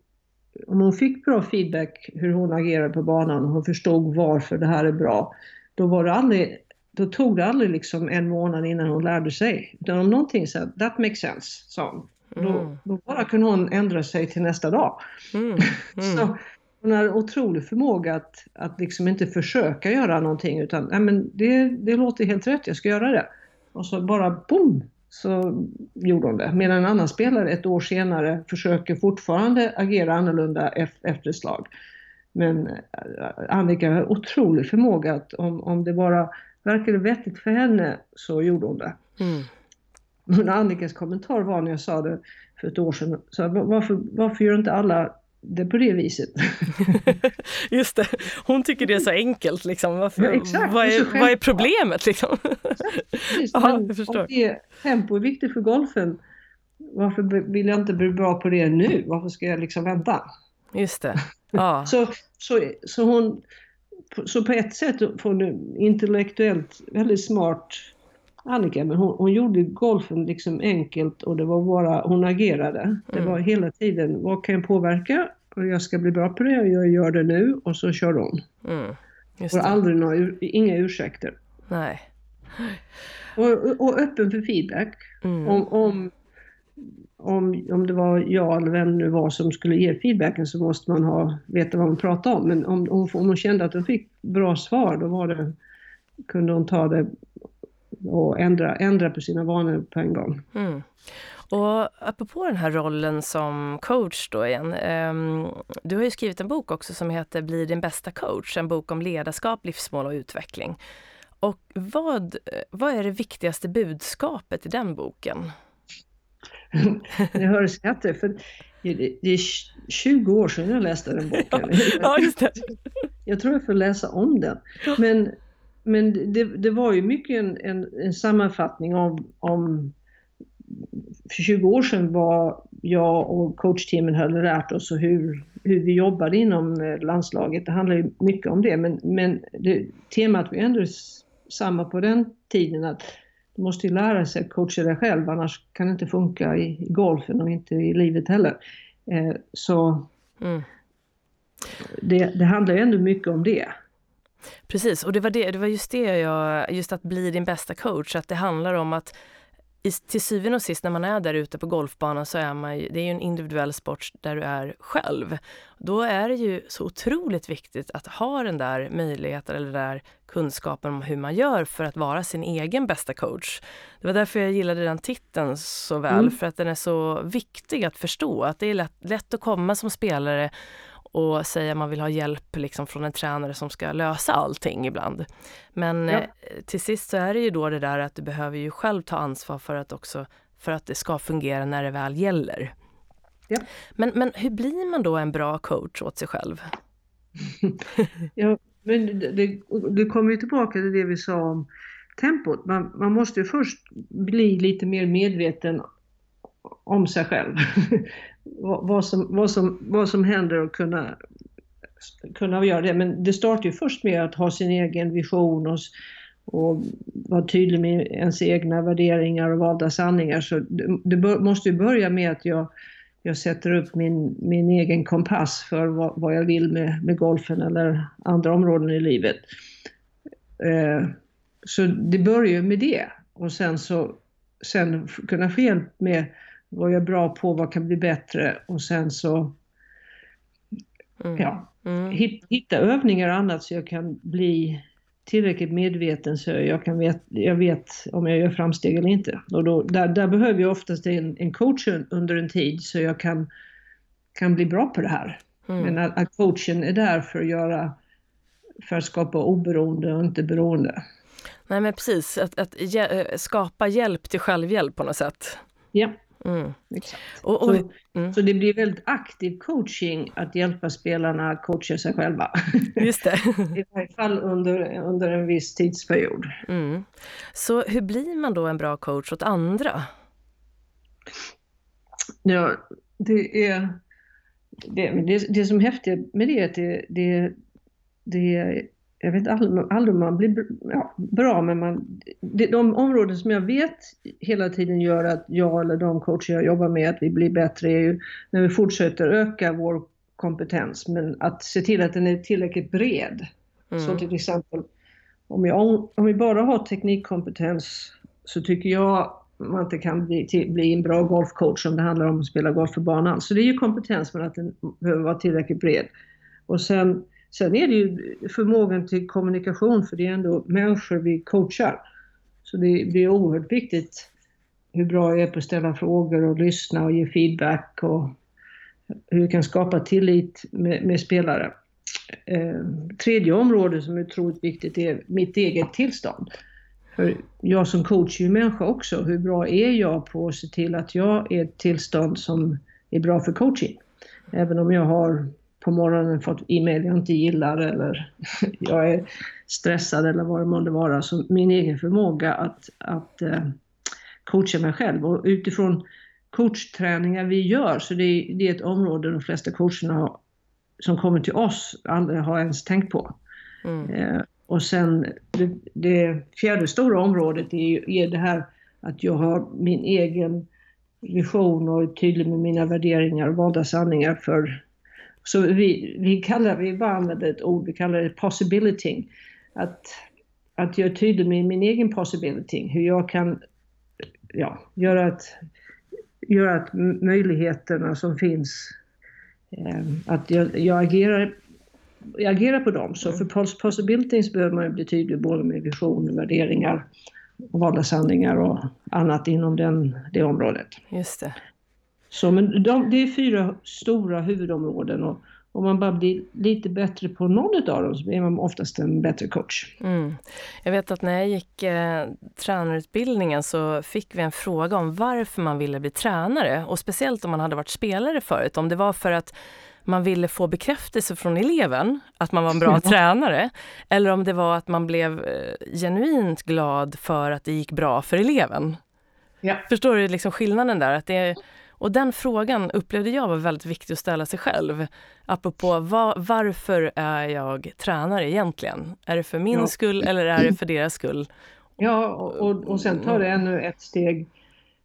om hon fick bra feedback hur hon agerade på banan och hon förstod varför det här är bra, då var det aldrig då tog det aldrig liksom en månad innan hon lärde sig. Utan om någonting sa that makes sense, sa hon. Mm. Då, då, bara kunde hon ändra sig till nästa dag. Mm. Mm. så hon hade otrolig förmåga att, att liksom inte försöka göra någonting utan, nej men det, det låter helt rätt, jag ska göra det. Och så bara boom, så gjorde hon det. Medan en annan spelare ett år senare försöker fortfarande agera annorlunda efter slag. Men eh, Annika har otrolig förmåga att om, om det bara verkade vettigt för henne så gjorde hon det. Mm. Men Annikas kommentar var när jag sa det för ett år sedan, så varför, varför gör inte alla det på det viset. Just det, hon tycker det är så enkelt. Liksom. Varför, ja, exakt, vad, är, vad är problemet? Liksom? Exakt, Aha, jag förstår. Om det, tempo är viktigt för golfen, varför vill jag inte bli bra på det nu? Varför ska jag liksom vänta? Just det. Ja. så, så, så, hon, så på ett sätt får hon intellektuellt väldigt smart Annika, men hon, hon, gjorde golfen liksom enkelt och det var bara, hon agerade. Mm. Det var hela tiden, vad kan jag påverka? Och jag ska bli bra på det och jag gör det nu och så kör hon. Mm. och aldrig några, inga ursäkter. Nej. Och, och öppen för feedback. Mm. Om, om, om, om det var jag eller vem det nu var som skulle ge feedbacken så måste man ha, veta vad man pratar om. Men om, om, om hon kände att hon fick bra svar då var det, kunde hon ta det och ändra, ändra på sina vanor på en gång. Mm. Och apropå den här rollen som coach då igen. Um, du har ju skrivit en bok också som heter Bli din bästa coach, en bok om ledarskap, livsmål och utveckling. Och vad, vad är det viktigaste budskapet i den boken? jag hör skratter, för det är 20 år sedan jag läste den boken. ja, just det. Jag tror jag får läsa om den. Men men det, det, var ju mycket en, en, en sammanfattning om, om för 20 år sedan vad jag och coachteamen hade lärt oss och hur, hur vi jobbade inom eh, landslaget. Det handlar ju mycket om det, men, men det, temat var ändå samma på den tiden att du måste ju lära sig att coacha dig själv, annars kan det inte funka i, i golfen och inte i livet heller. Eh, så mm. det, det handlar ju ändå mycket om det. Precis, och det var, det, det var just det jag, just att bli din bästa coach, att det handlar om att i, till syvende och sist när man är där ute på golfbanan så är man ju, det är ju en individuell sport där du är själv. Då är det ju så otroligt viktigt att ha den där möjligheten eller den där kunskapen om hur man gör för att vara sin egen bästa coach. Det var därför jag gillade den titeln så väl, mm. för att den är så viktig att förstå. Att det är lätt, lätt att komma som spelare och säga att man vill ha hjälp liksom från en tränare som ska lösa allting ibland. Men ja. eh, till sist så är det ju då det där att du behöver ju själv ta ansvar för att också för att det ska fungera när det väl gäller. Ja. Men, men hur blir man då en bra coach åt sig själv? ja, men det, det kommer ju tillbaka till det vi sa om tempot. Man, man måste ju först bli lite mer medveten om sig själv. vad, som, vad, som, vad som händer och kunna, kunna göra det. Men det startar ju först med att ha sin egen vision och, och vara tydlig med ens egna värderingar och valda sanningar. Så det, det bör, måste ju börja med att jag, jag sätter upp min, min egen kompass för vad, vad jag vill med, med golfen eller andra områden i livet. Eh, så det börjar ju med det och sen så sen kunna få hjälp med vad jag är bra på, vad kan bli bättre och sen så mm. ja, mm. hitta övningar och annat så jag kan bli tillräckligt medveten så jag, kan vet, jag vet om jag gör framsteg eller inte. Och då, där, där behöver jag oftast en, en coach under en tid så jag kan, kan bli bra på det här. Mm. Men att, att, coachen är där för att göra, för att skapa oberoende och inte beroende. Nej men precis, att, att skapa hjälp till självhjälp på något sätt. Ja. Mm. Och, och, så, mm. så, det blir väldigt aktiv coaching att hjälpa spelarna att coacha sig själva. Just det. I varje fall under, under en viss tidsperiod. Mm. Så hur blir man då en bra coach åt andra? Ja, det är... Det, det, det som är häftigt med det är att det, det, det jag vet aldrig, aldrig om man blir ja, bra, men man, de områden som jag vet hela tiden gör att jag eller de coacher jag jobbar med, att vi blir bättre, är ju när vi fortsätter öka vår kompetens, men att se till att den är tillräckligt bred. Mm. Så till exempel, om, jag, om vi bara har teknikkompetens så tycker jag man inte kan bli, till, bli en bra golfcoach om det handlar om att spela golf för banan. Så det är ju kompetens, men att den behöver vara tillräckligt bred. Och sen Sen är det ju förmågan till kommunikation, för det är ändå människor vi coachar. Så det, det är oerhört viktigt hur bra jag är på att ställa frågor och lyssna och ge feedback och hur vi kan skapa tillit med, med spelare. Eh, tredje området som är otroligt viktigt är mitt eget tillstånd. För jag som coach är ju människa också. Hur bra är jag på att se till att jag är ett tillstånd som är bra för coaching? Även om jag har på morgonen fått e-mail jag inte gillar eller jag är stressad eller vad det månde vara. Så min egen förmåga att, att uh, coacha mig själv och utifrån coachträningar vi gör så det är, det är ett område de flesta coacherna som kommer till oss aldrig har ens tänkt på. Mm. Uh, och sen det, det, fjärde stora området är, är det här att jag har min egen vision och är tydlig med mina värderingar och valda sanningar för så vi, vi kallar, vi bara använder ett ord, vi kallar det possibility. Att, att jag tydlig med min egen possibility, hur jag kan ja, göra, att, göra att möjligheterna som finns, eh, att jag, jag, agerar, jag agerar på dem. Så för possibilities behöver man bli tydlig både med vision, värderingar, och sanningar och annat inom den, det området. Just det. Så, men de, det är fyra stora huvudområden och om man bara blir lite bättre på någon av dem så blir man oftast en bättre coach. Mm. Jag vet att när jag gick eh, tränarutbildningen så fick vi en fråga om varför man ville bli tränare och speciellt om man hade varit spelare förut. Om det var för att man ville få bekräftelse från eleven att man var en bra ja. tränare eller om det var att man blev eh, genuint glad för att det gick bra för eleven. Ja. Förstår du liksom skillnaden där? Att det är, och den frågan upplevde jag var väldigt viktig att ställa sig själv. Apropå var, varför är jag tränare egentligen? Är det för min ja. skull eller är det för deras skull? Ja, och, och sen tar det ännu ett steg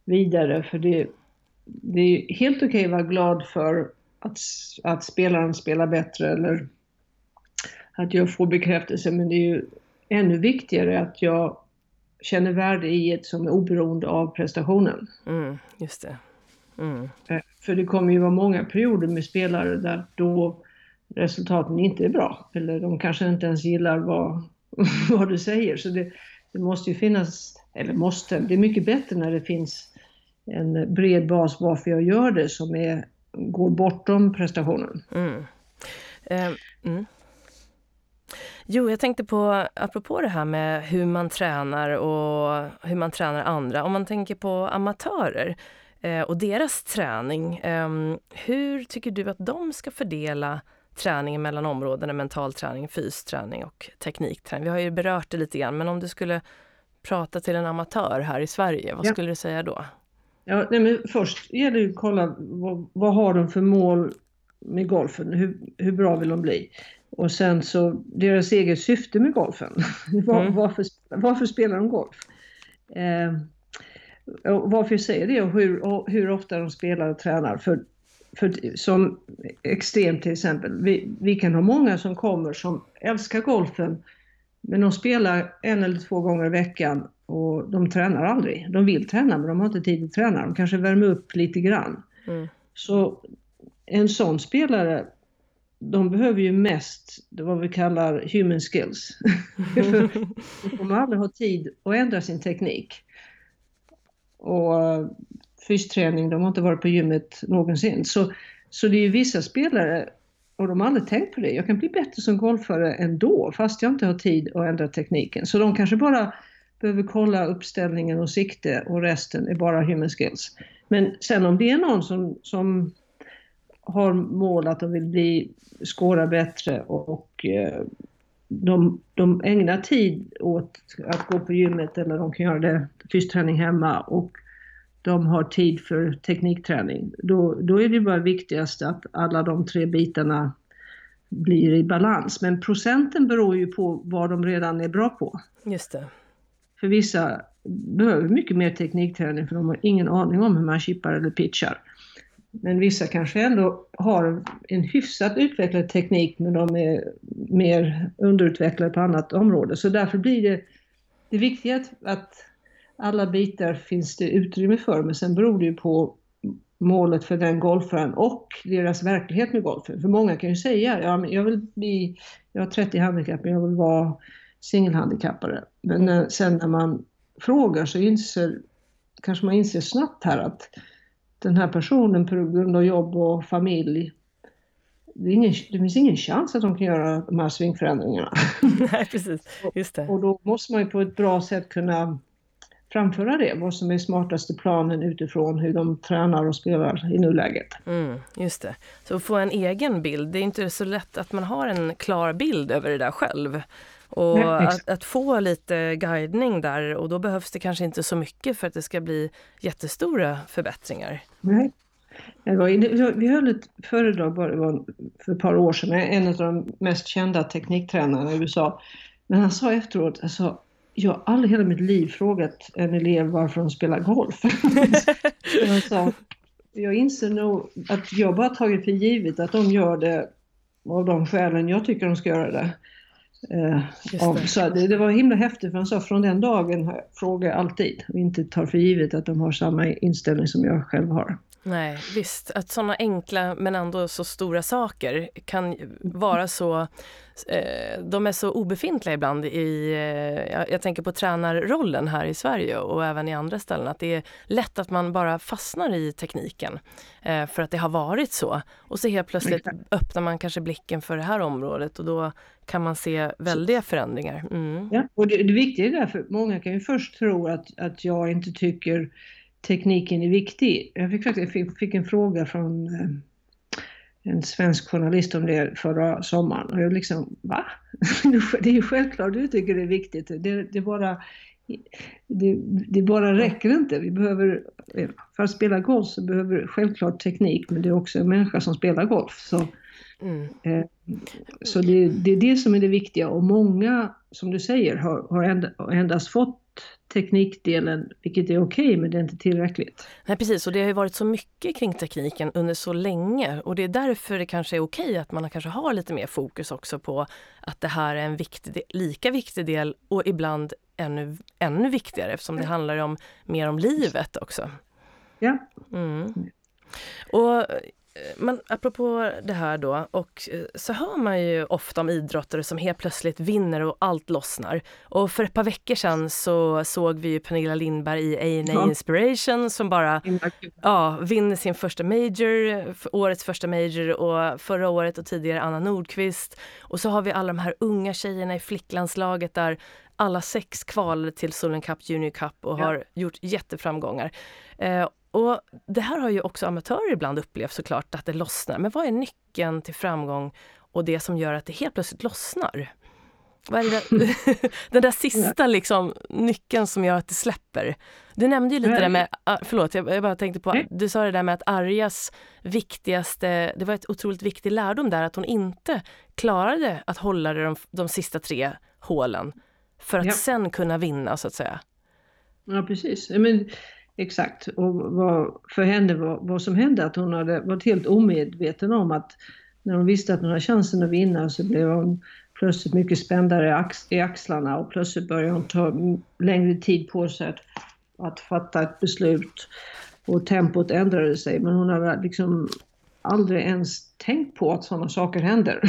vidare för det, det är helt okej okay att vara glad för att, att spelaren spelar bättre eller att jag får bekräftelse men det är ju ännu viktigare att jag känner värde i ett som är oberoende av prestationen. Mm, just det. Mm. Eh, för det kommer ju vara många perioder med spelare där då resultaten inte är bra. Eller de kanske inte ens gillar vad, vad du säger. Så det, det måste ju finnas, eller måste, det är mycket bättre när det finns en bred bas varför jag gör det som är, går bortom prestationen. Mm. Eh, mm. Jo, jag tänkte på, apropå det här med hur man tränar och hur man tränar andra. Om man tänker på amatörer och deras träning. Eh, hur tycker du att de ska fördela träningen mellan områdena mental träning, fysträning och teknikträning? Vi har ju berört det lite grann, men om du skulle prata till en amatör här i Sverige, vad ja. skulle du säga då? Ja, nej, men först gäller det att kolla vad, vad har de för mål med golfen? Hur, hur bra vill de bli? Och sen så deras eget syfte med golfen. Var, mm. varför, varför spelar de golf? Eh, och varför säger det och hur, och hur ofta de spelar och tränar. För, för som extremt till exempel, vi, vi kan ha många som kommer som älskar golfen men de spelar en eller två gånger i veckan och de tränar aldrig. De vill träna men de har inte tid att träna. De kanske värmer upp lite grann. Mm. Så en sån spelare de behöver ju mest vad vi kallar human skills. För de kommer aldrig ha tid att ändra sin teknik. Och fysträning, de har inte varit på gymmet någonsin. Så, så det är ju vissa spelare, och de har aldrig tänkt på det, jag kan bli bättre som golfare ändå fast jag inte har tid att ändra tekniken. Så de kanske bara behöver kolla uppställningen och sikte och resten är bara human skills. Men sen om det är någon som, som har mål att de vill bli, skåra bättre och eh, de, de ägnar tid åt att gå på gymmet eller de kan göra det fysträning hemma och de har tid för teknikträning. Då, då är det bara viktigast att alla de tre bitarna blir i balans. Men procenten beror ju på vad de redan är bra på. Just det. För vissa behöver mycket mer teknikträning för de har ingen aning om hur man chippar eller pitchar. Men vissa kanske ändå har en hyfsat utvecklad teknik men de är mer underutvecklade på annat område. Så därför blir det, det viktiga att, alla bitar finns det utrymme för men sen beror det ju på målet för den golfaren och deras verklighet med golfen. För många kan ju säga, ja men jag vill bli, jag har 30 handikapp men jag vill vara singelhandikappare. Men när, sen när man frågar så inser, kanske man inser snabbt här att den här personen på grund av jobb och familj det, ingen, det, finns ingen chans att de kan göra de här svingförändringarna. Nej, precis. Just det. Och då måste man ju på ett bra sätt kunna framföra det, vad som är smartaste planen utifrån hur de tränar och spelar i nuläget. Mm, just det. Så att få en egen bild, det är inte så lätt att man har en klar bild över det där själv. Och att, att, få lite guidning där och då behövs det kanske inte så mycket för att det ska bli jättestora förbättringar. Nej. vi höll ett föredrag för ett par år sedan med en av de mest kända tekniktränarna i USA. Men han sa efteråt, alltså, jag har aldrig hela mitt liv frågat en elev varför de spelar golf. han sa, jag inser nog att jag bara tagit för givet att de gör det av de skälen jag tycker de ska göra det. Eh, det. Så det, det, var himla häftigt för han sa från den dagen frågar jag alltid och inte tar för givet att de har samma inställning som jag själv har. Nej, visst. Att sådana enkla men ändå så stora saker kan vara så... Eh, de är så obefintliga ibland i... Eh, jag tänker på tränarrollen här i Sverige och även i andra ställen. Att det är lätt att man bara fastnar i tekniken eh, för att det har varit så. Och så helt plötsligt öppnar man kanske blicken för det här området och då kan man se väldiga förändringar. Mm. Ja, och det, det viktiga är därför, många kan ju först tro att, att jag inte tycker tekniken är viktig. Jag fick, faktiskt, fick, fick en fråga från eh, en svensk journalist om det förra sommaren och jag liksom, va? det är ju självklart du tycker det är viktigt. Det, det bara det, det, bara räcker inte. Vi behöver, för att spela golf så behöver du självklart teknik men det är också en människa som spelar golf. Så, mm. eh, så det, det, är det som är det viktiga och många, som du säger, har, har endast fått teknikdelen, vilket är okej okay, men det är inte tillräckligt. Nej precis, och det har ju varit så mycket kring tekniken under så länge och det är därför det kanske är okej okay att man kanske har lite mer fokus också på att det här är en viktig, lika viktig del och ibland ännu, ännu viktigare eftersom det handlar om mer om livet också. Ja. Mm. Och men apropå det här då, och eh, så hör man ju ofta om idrottare som helt plötsligt vinner och allt lossnar. Och för ett par veckor sedan så såg vi ju Pernilla Lindberg i A&A ja. Inspiration som bara ja, vinner sin första major, årets första major och förra året och tidigare Anna Nordqvist. Och så har vi alla de här unga tjejerna i flicklandslaget där alla sex kvalade till Solen Cup Junior Cup och ja. har gjort jätteframgångar. Eh, och det här har ju också amatörer ibland upplevt såklart, att det lossnar. Men vad är nyckeln till framgång och det som gör att det helt plötsligt lossnar? Vad är det den där sista liksom, nyckeln som gör att det släpper. Du nämnde ju lite det med, ah, förlåt jag bara tänkte på, du sa det där med att Arjas viktigaste, det var ett otroligt viktig lärdom där att hon inte klarade att hålla de, de sista tre hålen för att ja. sen kunna vinna så att säga. Ja precis. Men Exakt. Och vad, för henne var, vad som hände att hon hade varit helt omedveten om att när hon visste att hon hade chansen att vinna så blev hon plötsligt mycket spändare i axlarna och plötsligt började hon ta längre tid på sig att, att fatta ett beslut. Och tempot ändrade sig men hon hade liksom aldrig ens tänkt på att sådana saker händer.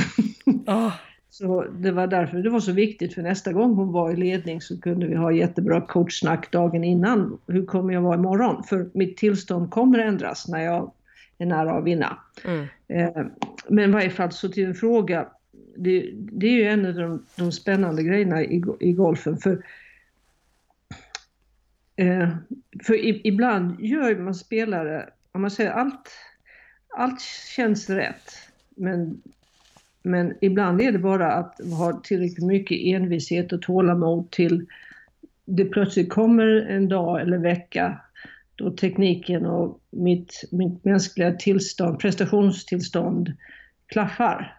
Oh. Så det var därför det var så viktigt för nästa gång hon var i ledning så kunde vi ha jättebra coachsnack dagen innan. Hur kommer jag vara imorgon? För mitt tillstånd kommer ändras när jag är nära att vinna. Mm. Eh, men i varje fall så till en fråga. Det, det är ju en av de, de spännande grejerna i, i golfen. För, eh, för ibland gör man spelare, om man säger allt, allt känns rätt. Men men ibland är det bara att ha tillräckligt mycket envishet och tålamod till det plötsligt kommer en dag eller vecka då tekniken och mitt, mitt mänskliga tillstånd, prestationstillstånd klaffar.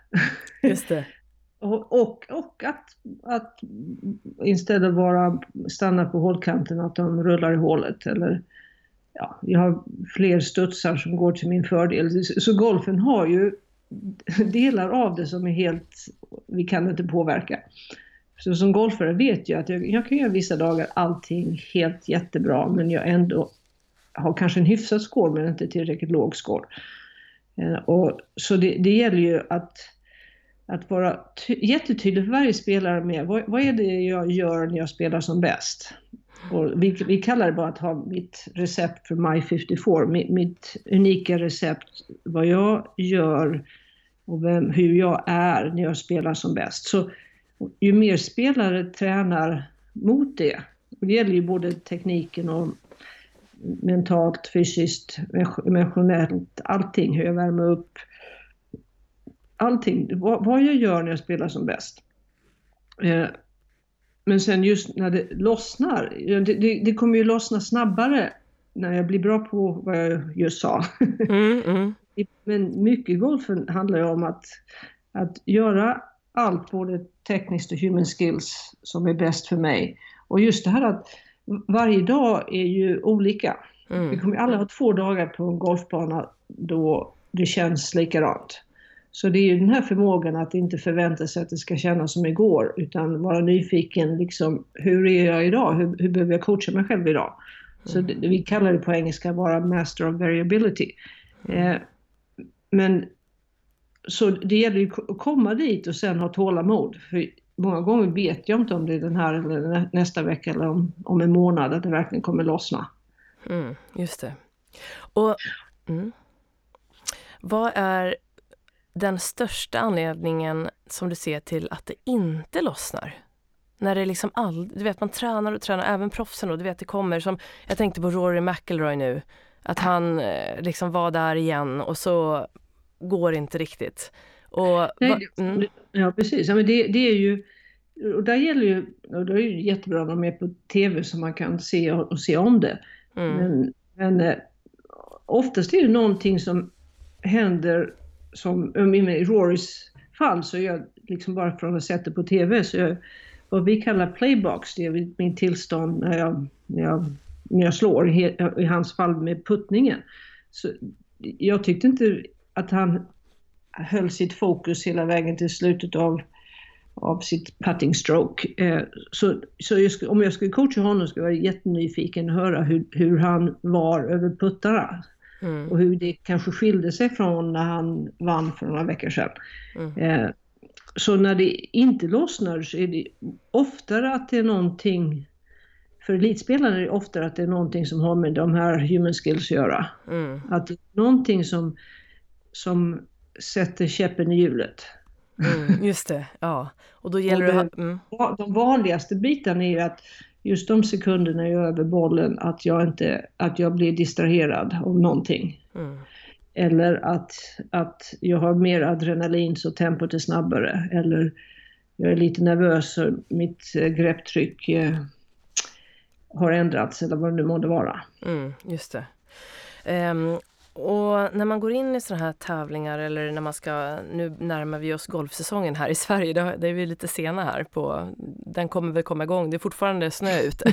Just det. och, och, och att, att istället bara stanna på hålkanten, att de rullar i hålet eller ja, jag har fler studsar som går till min fördel. Så golfen har ju delar av det som är helt, vi kan inte påverka. Så som golfare vet jag att jag, jag kan göra vissa dagar allting helt jättebra men jag ändå har kanske en hyfsad skål men inte tillräckligt låg skål. Eh, och, så det, det gäller ju att, att vara jättetydlig för varje spelare med vad, vad, är det jag gör när jag spelar som bäst? Och vi, vi kallar det bara att ha mitt recept för My 54, mitt, mitt unika recept, vad jag gör och vem, hur jag är när jag spelar som bäst. Så ju mer spelare tränar mot det, och det gäller ju både tekniken och mentalt, fysiskt, emotionellt, allting, hur jag värmer upp, allting, vad, vad jag gör när jag spelar som bäst. Eh, men sen just när det lossnar, det, det, det, kommer ju lossna snabbare när jag blir bra på vad jag just sa. Mm, mm. Men mycket golfen handlar ju om att, att göra allt, både tekniskt och human skills, som är bäst för mig. Och just det här att varje dag är ju olika. Mm. Vi kommer alla ha två dagar på en golfbana då det känns likadant. Så det är ju den här förmågan att inte förvänta sig att det ska kännas som igår utan vara nyfiken liksom, hur är jag idag? Hur, hur behöver jag coacha mig själv idag? Så det, vi kallar det på engelska bara master of variability. Eh, men så det gäller ju att komma dit och sen ha tålamod. För många gånger vet jag inte om det är den här eller nästa vecka eller om, om en månad att det verkligen kommer lossna. Mm, just det. Och mm. Vad är den största anledningen som du ser till att det inte lossnar? När det liksom all, du vet man tränar och tränar, även proffsen då, du vet det kommer som, jag tänkte på Rory McIlroy nu, att han eh, liksom var där igen och så går inte riktigt. Och, Nej, mm. Ja precis, ja, men det, det är ju och där gäller ju, och det är ju jättebra att vara med på TV så man kan se och, och se om det. Mm. Men, men eh, oftast är det någonting som händer som, i Rorys fall så är jag liksom bara från att sett det på TV så jag, vad vi kallar playbox, det är min tillstånd när jag, när jag, när jag slår, i, i hans fall med puttningen. Så jag tyckte inte att han höll sitt fokus hela vägen till slutet av av sitt putting stroke. Eh, så så jag skulle, om jag skulle coacha honom skulle jag vara jättenyfiken att höra hur, hur han var över puttarna. Mm. Och hur det kanske skilde sig från när han vann för några veckor sedan. Mm. Eh, så när det inte lossnar så är det oftare att det är någonting för elitspelare är det oftare att det är någonting som har med de här human skills att göra. Mm. Att det är någonting som, som sätter käppen i hjulet. Mm, just det, ja. Och då gäller och det... det mm. De vanligaste bitarna är att just de sekunderna jag är över bollen, att jag, inte, att jag blir distraherad av någonting. Mm. Eller att, att jag har mer adrenalin så tempot är snabbare. Eller jag är lite nervös och mitt eh, grepptryck eh, har ändrats eller vad det nu måste vara. Mm, just det. Um, och när man går in i sådana här tävlingar eller när man ska, nu närmar vi oss golfsäsongen här i Sverige, det är vi lite sena här på, den kommer väl komma igång, det är fortfarande snö ute.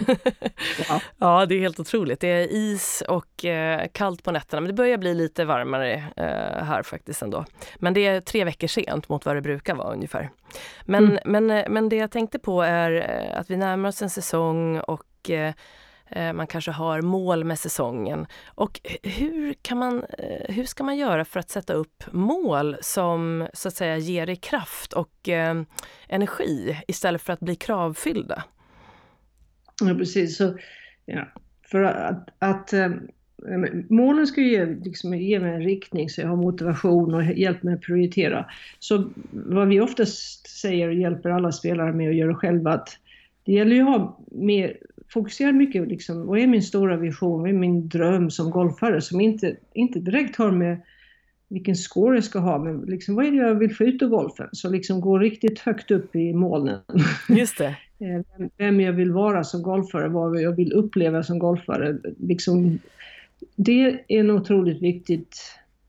ja. ja, det är helt otroligt. Det är is och eh, kallt på nätterna, men det börjar bli lite varmare eh, här faktiskt ändå. Men det är tre veckor sent mot vad det brukar vara ungefär. Men, mm. men, eh, men det jag tänkte på är att vi närmar oss en säsong och Eh, Eh, man kanske har mål med säsongen. Och hur, kan man, eh, hur ska man göra för att sätta upp mål som så att säga ger dig kraft och eh, energi istället för att bli kravfyllda? Ja, precis. Så, ja, för att, att eh, målen ska ge, liksom, ge mig en riktning så jag har motivation och hjälp mig att prioritera. Så vad vi oftast säger och hjälper alla spelare med att göra själva, att det gäller ju att ha mer fokuserar mycket liksom, vad är min stora vision, vad är min dröm som golfare som inte, inte direkt har med vilken score jag ska ha, men liksom, vad är det jag vill få ut av golfen? Så liksom gå riktigt högt upp i molnen. Just det. Eh, vem jag vill vara som golfare, vad jag vill uppleva som golfare. Liksom, det är nog otroligt viktigt.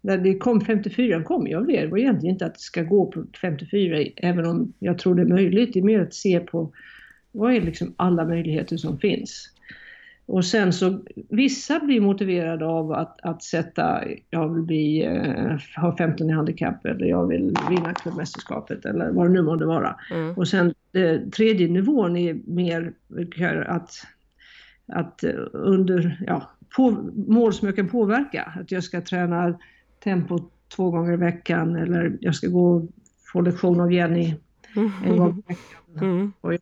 När det kom 54 kom jag det. Det var egentligen inte att det ska gå på 54, även om jag tror det är möjligt. Det är mer att se på vad är liksom alla möjligheter som finns? Och sen så, vissa blir motiverade av att, att sätta, jag vill bli, eh, ha 15 i handikapp eller jag vill vinna klubbmästerskapet eller vad det nu måste vara. Mm. Och sen eh, tredje nivån är mer att, att under, ja, på, mål som jag kan påverka. Att jag ska träna tempo två gånger i veckan eller jag ska gå och få lektion av Jenny en gång i veckan. Mm. Och jag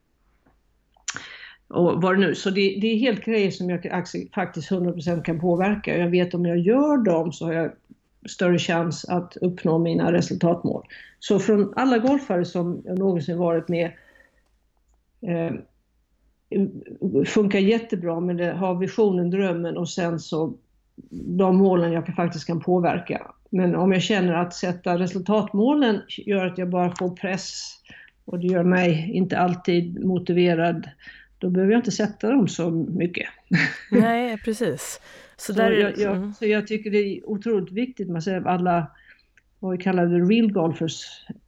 och vad det nu. Så det, det är helt grejer som jag faktiskt 100% kan påverka. Jag vet om jag gör dem så har jag större chans att uppnå mina resultatmål. Så från alla golfare som jag någonsin varit med eh, funkar jättebra med det, har visionen, drömmen och sen så de målen jag faktiskt kan påverka. Men om jag känner att sätta resultatmålen gör att jag bara får press och det gör mig inte alltid motiverad då behöver jag inte sätta dem så mycket. Nej, precis. Så, så, där, jag, jag, mm. så jag tycker det är otroligt viktigt, man säger alla vad vi kallar det real golfers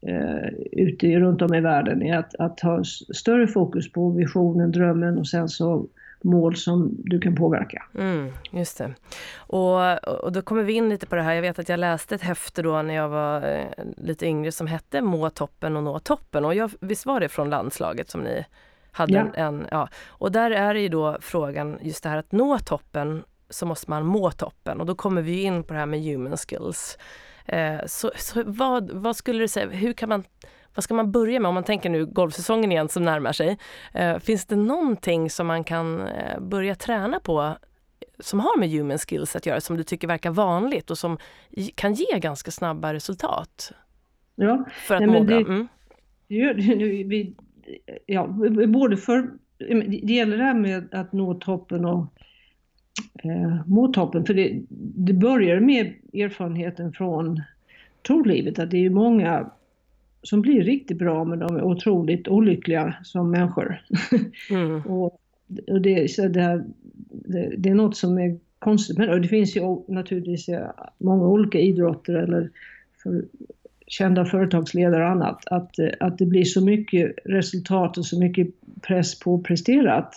eh, ute runt om i världen, är att, att ha större fokus på visionen, drömmen och sen så mål som du kan påverka. Mm, just det. Och, och då kommer vi in lite på det här. Jag vet att jag läste ett häfte då när jag var eh, lite yngre som hette Må toppen och nå toppen. Och jag, visst var det från landslaget som ni hade ja. En, en, ja. Och där är det ju då frågan just det här att nå toppen så måste man må toppen och då kommer vi in på det här med human skills. Eh, så, så vad, vad skulle du säga, hur kan man vad ska man börja med om man tänker nu golfsäsongen igen som närmar sig? Eh, finns det någonting som man kan eh, börja träna på som har med human skills att göra, som du tycker verkar vanligt och som kan ge ganska snabba resultat? Ja, för att Nej, må bra. Det, mm. det, vi, ja, både för, det gäller det här med att nå toppen och eh, må toppen, för det, det börjar med erfarenheten från trolivet, att det är många som blir riktigt bra men de är otroligt olyckliga som människor. Mm. och, och det, så det, det, det, är något som är konstigt med det. Finns ju naturligtvis många olika idrotter eller för, kända företagsledare och annat, att, att det blir så mycket resultat och så mycket press på att prestera att,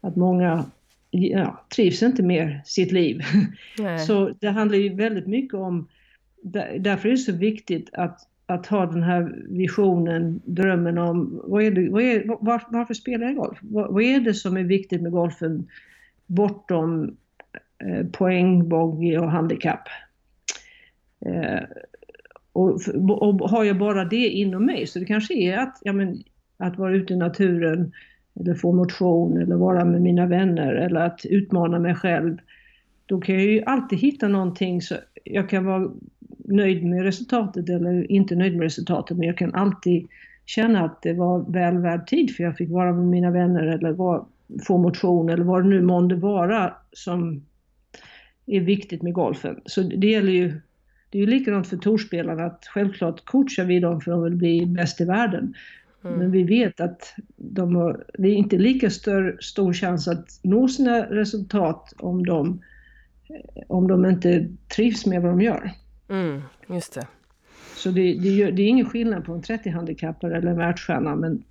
att många ja, trivs inte med sitt liv. Nej. Så det handlar ju väldigt mycket om, därför är det så viktigt att att ha den här visionen, drömmen om vad är det, vad är, var, varför spelar jag golf? Vad, vad, är det som är viktigt med golfen bortom eh, poängbogey och handikapp? Eh, och, och, har jag bara det inom mig så det kanske är att, ja, men, att vara ute i naturen eller få motion eller vara med mina vänner eller att utmana mig själv. Då kan jag ju alltid hitta någonting så jag kan vara nöjd med resultatet eller inte nöjd med resultatet men jag kan alltid känna att det var väl värd tid för jag fick vara med mina vänner eller var, få motion eller vad det nu månde vara som är viktigt med golfen. Så det gäller ju, det är ju likadant för torspelarna att självklart coachar vi dem för att de vill bli bäst i världen. Mm. Men vi vet att de har, det är inte lika stör, stor chans att nå sina resultat om de, om de inte trivs med vad de gör. Mm, just det. Så det, det, gör, det är ingen skillnad på en 30-handikappare eller en världsstjärna men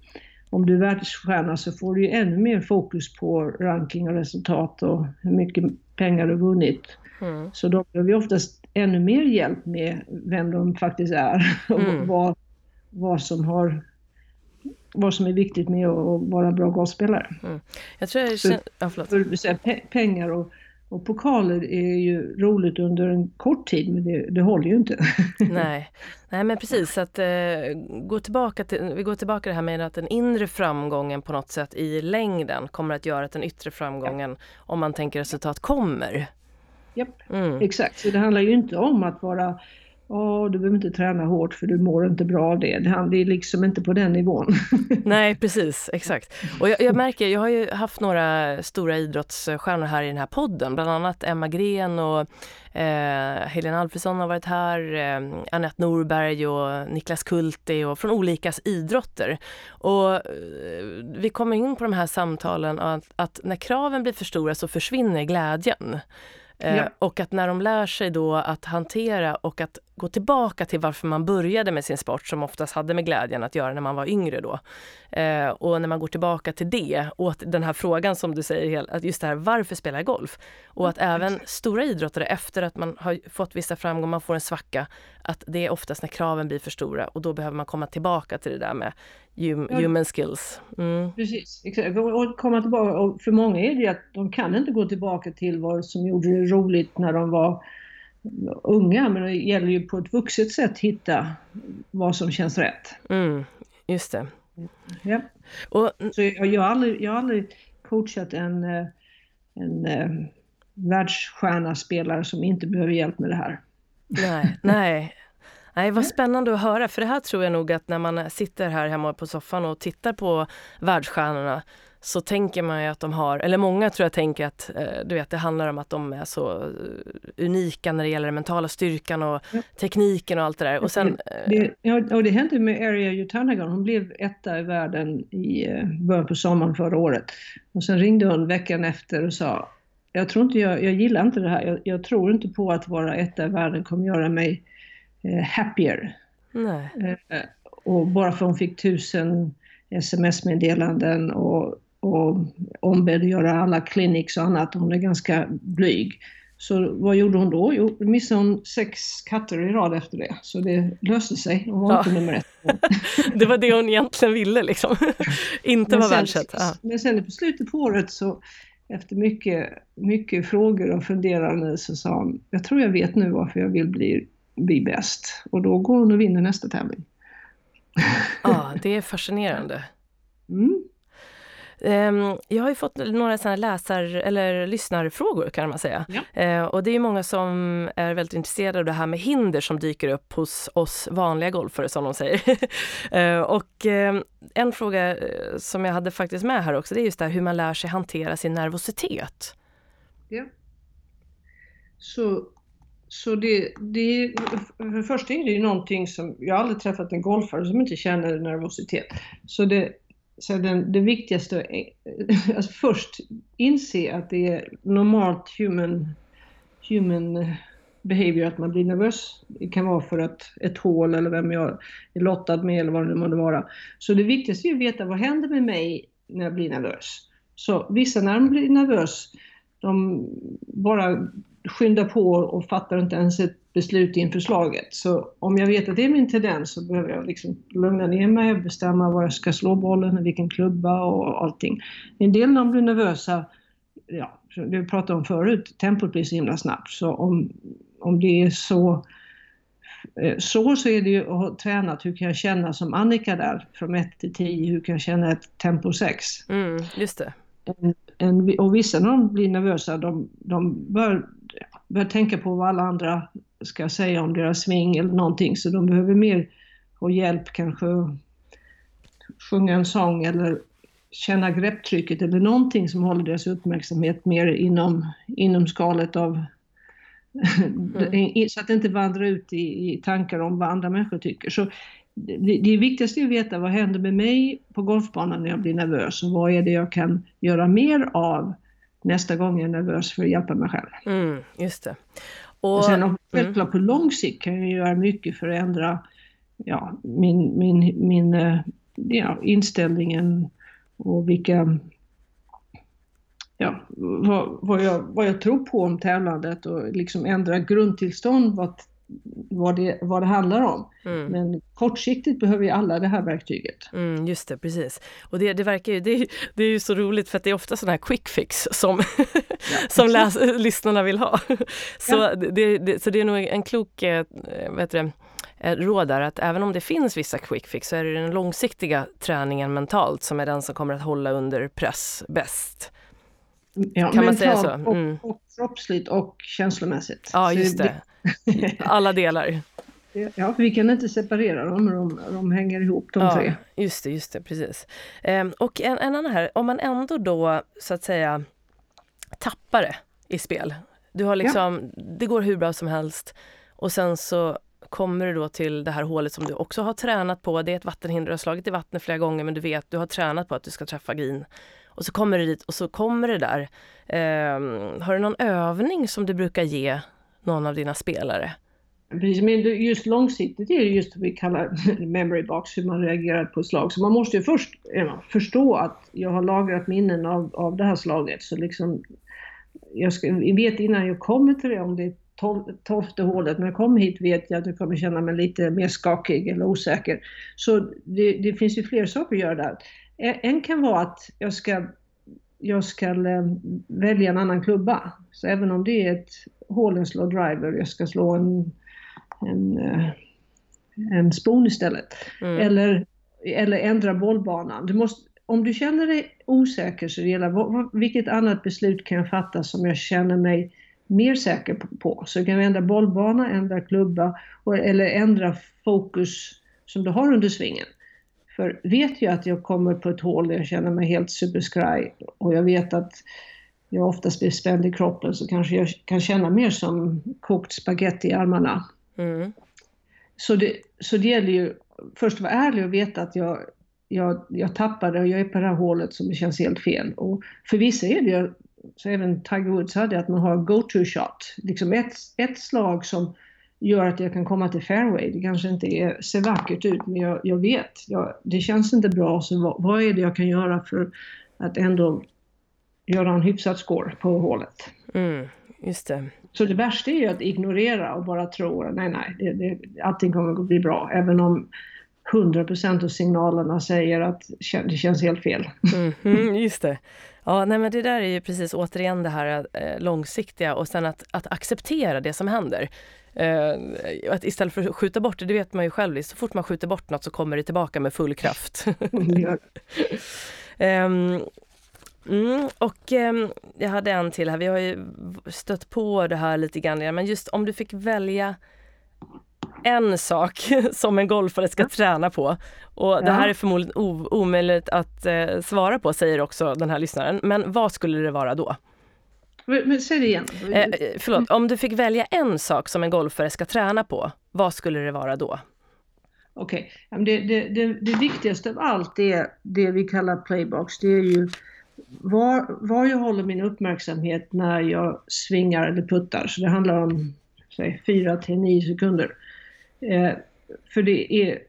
om du är världsstjärna så får du ju ännu mer fokus på ranking och resultat och hur mycket pengar du vunnit. Mm. Så då behöver vi oftast ännu mer hjälp med vem de faktiskt är och mm. vad, vad som har vad som är viktigt med att vara bra golfspelare. Mm. Jag tror jag känner... Ja, förlåt. För, för, pengar och, och pokaler är ju roligt under en kort tid men det, det håller ju inte. Nej. Nej men precis, att eh, gå tillbaka till, vi går tillbaka till det här med att den inre framgången på något sätt i längden kommer att göra att den yttre framgången, ja. om man tänker resultat, kommer. Japp, mm. exakt. Så det handlar ju inte om att vara Åh, du behöver inte träna hårt för du mår inte bra av det. Det är liksom inte på den nivån. Nej, precis, exakt. Och jag, jag, märker, jag har ju haft några stora idrottsstjärnor här i den här podden, bland annat Emma Gren och eh, Helena Alfredsson har varit här, eh, Annette Norberg och Niklas Kulti och från olika idrotter. Och eh, vi kommer in på de här samtalen att, att när kraven blir för stora så försvinner glädjen. Eh, ja. Och att när de lär sig då att hantera och att gå tillbaka till varför man började med sin sport som oftast hade med glädjen att göra när man var yngre då. Eh, och när man går tillbaka till det och den här frågan som du säger, att just det här varför spelar jag golf? Och att även stora idrottare efter att man har fått vissa framgångar, man får en svacka, att det är oftast när kraven blir för stora och då behöver man komma tillbaka till det där med hum, ja. human skills. Mm. Precis, exakt. Och komma tillbaka, och för många är det att de kan inte gå tillbaka till vad som gjorde det roligt när de var unga, men det gäller ju på ett vuxet sätt hitta vad som känns rätt. Mm, just det. Ja. Och, Så jag, jag, har aldrig, jag har aldrig coachat en, eh, en, eh, världsstjärna spelare som inte behöver hjälp med det här. Nej, nej. Nej, vad spännande att höra, för det här tror jag nog att när man sitter här hemma på soffan och tittar på världsstjärnorna så tänker man ju att de har, eller många tror jag tänker att eh, du vet, det handlar om att de är så eh, unika när det gäller den mentala styrkan och ja. tekniken och allt det där. Och sen, det, eh, ja, och det hände med Aria Jutanagan, hon blev etta i världen i början på sommaren förra året. Och sen ringde hon veckan efter och sa jag tror inte jag, jag gillar inte det här, jag, jag tror inte på att vara etta i världen kommer göra mig eh, happier. Nej. Eh, och bara för hon fick tusen sms-meddelanden och och ombedd att göra alla clinics och annat. Hon är ganska blyg. Så vad gjorde hon då? Jo, då missade hon sex katter i rad efter det. Så det löste sig. Hon var ja. inte nummer ett. det var det hon egentligen ville liksom. inte vara världsett. Men sen på slutet på året så efter mycket, mycket frågor och funderande så sa hon, jag tror jag vet nu varför jag vill bli, bli bäst. Och då går hon och vinner nästa tävling. Ja, det är fascinerande. Mm. Ehm, jag har ju fått några sådana läsar eller lyssnarfrågor kan man säga. Ja. Ehm, och det är många som är väldigt intresserade av det här med hinder som dyker upp hos oss vanliga golfare som de säger. Ehm, och en fråga eh, som jag hade faktiskt med här också, det är just det här hur man lär sig hantera sin nervositet. Ja. Så så det, det, för det första är det ju någonting som, jag har aldrig träffat en golfare som inte känner nervositet. Så det, så den, det viktigaste är alltså först inse att det är normalt human, human behavior att man blir nervös. Det kan vara för att ett hål eller vem jag är lottad med eller vad det nu måste vara. Så det viktigaste är att veta vad händer med mig när jag blir nervös. Så vissa när de blir nervös, de bara skyndar på och fattar inte ens ett beslut inför slaget. Så om jag vet att det är min tendens så behöver jag liksom lugna ner mig och bestämma var jag ska slå bollen, vilken klubba och allting. En del när de blir nervösa, ja, det vi pratade om förut, tempot blir så himla snabbt. Så om, om det är så eh, så, så är det ju att ha tränat, hur kan jag känna som Annika där, från 1 till 10, hur kan jag känna ett tempo 6? Mm, just det. En, en, och vissa när de blir nervösa, de, de bör, bör tänka på vad alla andra ska säga om deras sving eller någonting, så de behöver mer få hjälp, kanske sjunga en sång eller känna grepptrycket eller någonting som håller deras uppmärksamhet mer inom, inom skalet av mm. så att det inte vandrar ut i, i, tankar om vad andra människor tycker. Så det, det viktigaste är att veta vad händer med mig på golfbanan när jag blir nervös och vad är det jag kan göra mer av nästa gång jag är nervös för att hjälpa mig själv. Mm, just det. Och, och sen självklart mm. på lång sikt kan jag göra mycket för att ändra ja, min, min, min eh, ja, inställningen och vilka ja, vad, vad, jag, vad jag tror på om tävlandet och liksom ändra grundtillstånd vad, vad, det, vad det handlar om. Mm. Men kortsiktigt behöver vi alla det här verktyget. Mm, just det, precis. Och det, det verkar ju, det, det är ju så roligt för att det är ofta sådana här quick fix som, ja, som läs, lyssnarna vill ha. Så, ja. det, det, så det är nog en klok, eh, heter det, Eh, råd är att även om det finns vissa quick fix så är det den långsiktiga träningen mentalt som är den som kommer att hålla under press bäst. Ja, kan man säga så? Mm. Och, och kroppsligt och känslomässigt. Ja, just det. Alla delar. Ja, vi kan inte separera dem, de, de hänger ihop de ja, tre. Just det, just det, precis. Ehm, och en, en annan här, om man ändå då så att säga tappar det i spel. Du har liksom, ja. det går hur bra som helst och sen så kommer du då till det här hålet som du också har tränat på. Det är ett vattenhinder, du har slagit i vattnet flera gånger men du vet, du har tränat på att du ska träffa green. Och så kommer du dit och så kommer det där. Eh, har du någon övning som du brukar ge någon av dina spelare? men just långsiktigt är det just vad vi kallar memory box, hur man reagerar på slag. Så man måste ju först ja, förstå att jag har lagrat minnen av, av det här slaget. Så liksom, jag, ska, jag vet innan jag kommer till det om det är tolfte hålet. När jag kommer hit vet jag att jag kommer känna mig lite mer skakig eller osäker. Så det, det finns ju fler saker att göra där. En kan vara att jag ska, jag ska eh, välja en annan klubba. Så även om det är ett hål en slå driver, jag ska slå en, en, eh, en spoon istället. Mm. Eller, eller ändra bollbanan. Du måste, om du känner dig osäker så gäller vilket annat beslut kan jag fatta som jag känner mig mer säker på. Så du kan ändra bollbana, ändra klubba och, eller ändra fokus som du har under svingen. För vet jag att jag kommer på ett hål där jag känner mig helt superskraj och jag vet att jag oftast blir spänd i kroppen så kanske jag kan känna mer som kokt spaghetti i armarna. Mm. Så, det, så det gäller ju först att vara ärlig och veta att jag, jag, jag tappade och jag är på det här hålet som känns helt fel. Och för vissa är det så även Tiger Woods hade, att man har go-to shot. Liksom ett, ett slag som gör att jag kan komma till fairway. Det kanske inte är, ser vackert ut, men jag, jag vet. Jag, det känns inte bra, så vad, vad, är det jag kan göra för att ändå göra en hyfsad score på hålet? Mm, just det. Så det värsta är ju att ignorera och bara tro nej, nej, det, det, allting kommer att bli bra. Även om 100% av signalerna säger att det känns helt fel. Mm, mm, just det. Ja, nej men det där är ju precis återigen det här eh, långsiktiga och sen att, att acceptera det som händer. Eh, att istället för att skjuta bort det, det vet man ju själv, så fort man skjuter bort något så kommer det tillbaka med full kraft. um, Mm, och eh, jag hade en till här, vi har ju stött på det här lite grann men just om du fick välja en sak som en golfare ska träna på. Och ja. det här är förmodligen omöjligt att eh, svara på, säger också den här lyssnaren. Men vad skulle det vara då? Men, säg det igen. Eh, eh, förlåt, om du fick välja en sak som en golfare ska träna på, vad skulle det vara då? Okej, okay. det, det, det, det, viktigaste av allt är det vi kallar playbox. Det är ju var, var jag håller min uppmärksamhet när jag svingar eller puttar. Så det handlar om säg, 4 till 9 sekunder. Eh, för det är,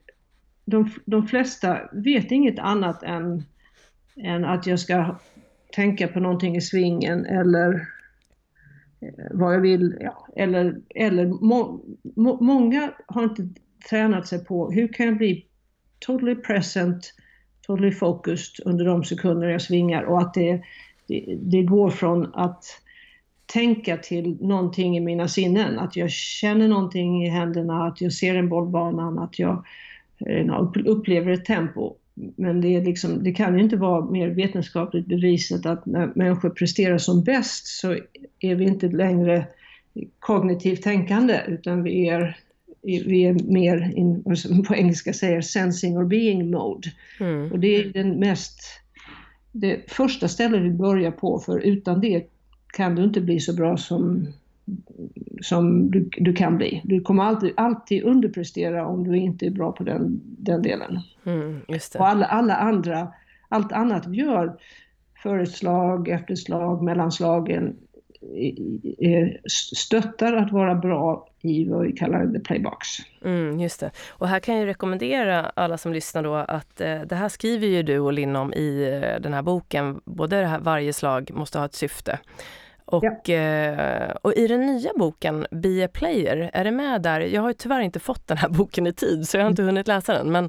de, de flesta vet inget annat än, än att jag ska tänka på någonting i svingen eller, eh, vad jag vill, ja, eller, eller må, må, många har inte tränat sig på hur kan jag bli totally present, totally focused under de sekunder jag svingar och att det, det, det går från att tänka till någonting i mina sinnen. Att jag känner någonting i händerna, att jag ser en bollbanan, att jag eh, upplever ett tempo. Men det, är liksom, det kan ju inte vara mer vetenskapligt bevisat att när människor presterar som bäst så är vi inte längre kognitivt tänkande utan vi är, vi är mer, in, som på engelska säger, sensing or being mode. Mm. Och det är den mest, det första stället vi börjar på för utan det kan du inte bli så bra som, som du, du kan bli. Du kommer alltid, alltid underprestera om du inte är bra på den, den delen. Mm, Och alla, alla andra, allt annat vi gör, före slag, efter slag, mellan slagen, stöttar att vara bra i vad vi kallar the playbox. Mm, just det. Och här kan jag rekommendera alla som lyssnar då att eh, det här skriver ju du och Linn om i eh, den här boken. Både det här, varje slag måste ha ett syfte. Och, ja. Eh, och i den nya boken Be a player, är det med där? Jag har tyvärr inte fått den här boken i tid så jag har inte hunnit läsa den. Men...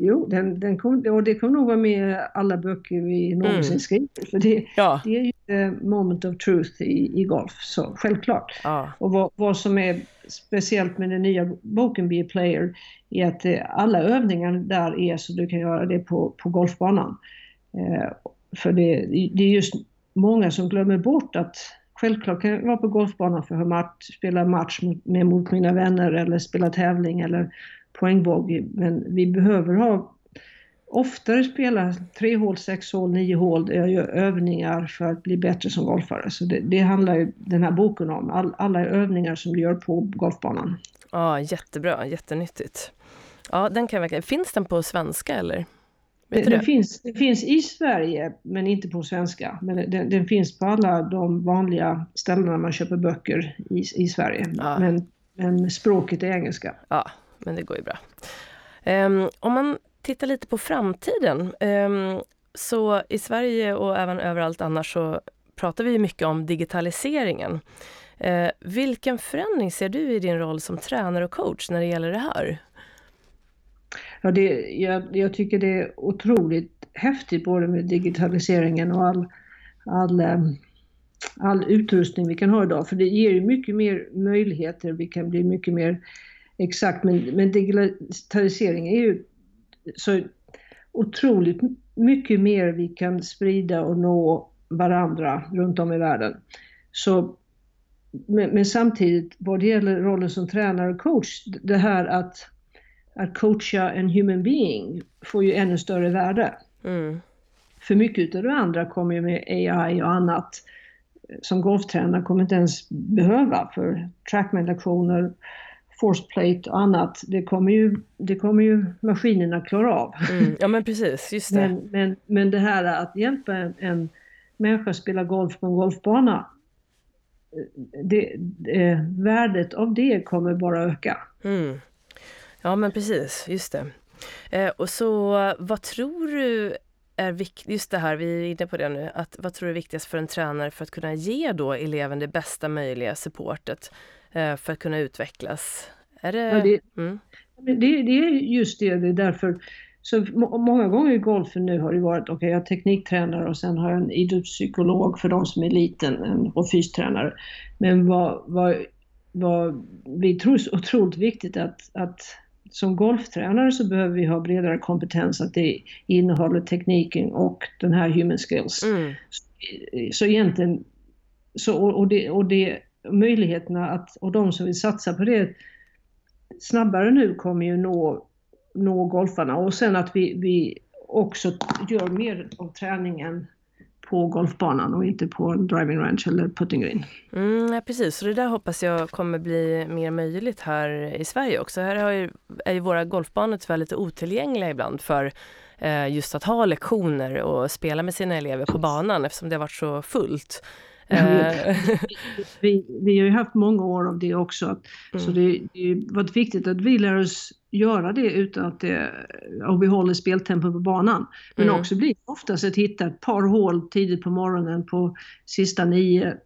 Jo, den, den kom, och det kommer nog vara med i alla böcker vi någonsin mm. skriver. För det, ja. det är ju the moment of truth i, i golf, så självklart. Ja. Och vad, vad, som är speciellt med den nya boken Be a player är att eh, alla övningar där är så du kan göra det på, på golfbanan. Eh, för det, det är just många som glömmer bort att självklart kan jag vara på golfbanan för att match, spela match mot, med, mot mina vänner eller spela tävling eller poängbogey. Men vi behöver ha oftare spela tre hål, sex hål, nio hål där jag gör övningar för att bli bättre som golfare. Så det, det handlar ju den här boken om. All, alla övningar som du gör på golfbanan. Ja, jättebra, jättenyttigt. Ja, den kan verkligen... Finns den på svenska eller? Den, den, finns, den finns i Sverige men inte på svenska. Men den, den, finns på alla de vanliga ställena man köper böcker i, i Sverige. Ja. Men, men språket är engelska. Ja, men det går ju bra. Um, om man tittar lite på framtiden. Um, så i Sverige och även överallt annars så pratar vi mycket om digitaliseringen. Uh, vilken förändring ser du i din roll som tränare och coach när det gäller det här? Ja, det, jag, jag, tycker det är otroligt häftigt både med digitaliseringen och all, all, all utrustning vi kan ha idag. För det ger ju mycket mer möjligheter, vi kan bli mycket mer exakt. Men, men digitalisering är ju så otroligt mycket mer vi kan sprida och nå varandra runt om i världen. Så, men, men samtidigt, vad det gäller rollen som tränare och coach, det här att att coacha en human being får ju ännu större värde. Mm. För mycket av det andra kommer ju med AI och annat som golftränare kommer inte ens behöva för trackman-lektioner, forceplate och annat. Det kommer ju, det kommer ju maskinerna klara av. Mm. Ja men precis, just det. Men, men, men det här att hjälpa en, en människa att spela golf på en golfbana, det, det, värdet av det kommer bara öka. Mm. Ja men precis, just det. Eh, och så vad tror du är viktigt, just det här, vi är inne på det nu, att vad tror du är viktigast för en tränare för att kunna ge då eleven det bästa möjliga supportet eh, för att kunna utvecklas? Är det... Ja, det, mm. det, det, är just det, det är därför så många gånger i golfen nu har det varit, okej okay, jag är tekniktränare och sen har jag en idrottspsykolog för de som är liten och fystränare. Men vad, vad, vad vi tror är otroligt viktigt att, att som golftränare så behöver vi ha bredare kompetens att det innehåller tekniken och den här human skills. Mm. Så, så egentligen, så, och, det, och det, möjligheterna att, och de som vill satsa på det snabbare nu kommer ju nå, nå golfarna och sen att vi, vi också gör mer av träningen på golfbanan och inte på en driving range eller putting green. Mm, ja, precis, så det där hoppas jag kommer bli mer möjligt här i Sverige också. Här ju, är ju våra golfbanor tyvärr lite otillgängliga ibland för eh, just att ha lektioner och spela med sina elever på banan eftersom det har varit så fullt. Eh. vi, vi har ju haft många år av det också. Mm. Så det, det har varit viktigt att vi lär oss göra det utan att det, och vi håller speltempo på banan. Men mm. också blir oftast att hitta ett par hål tidigt på morgonen på sista nio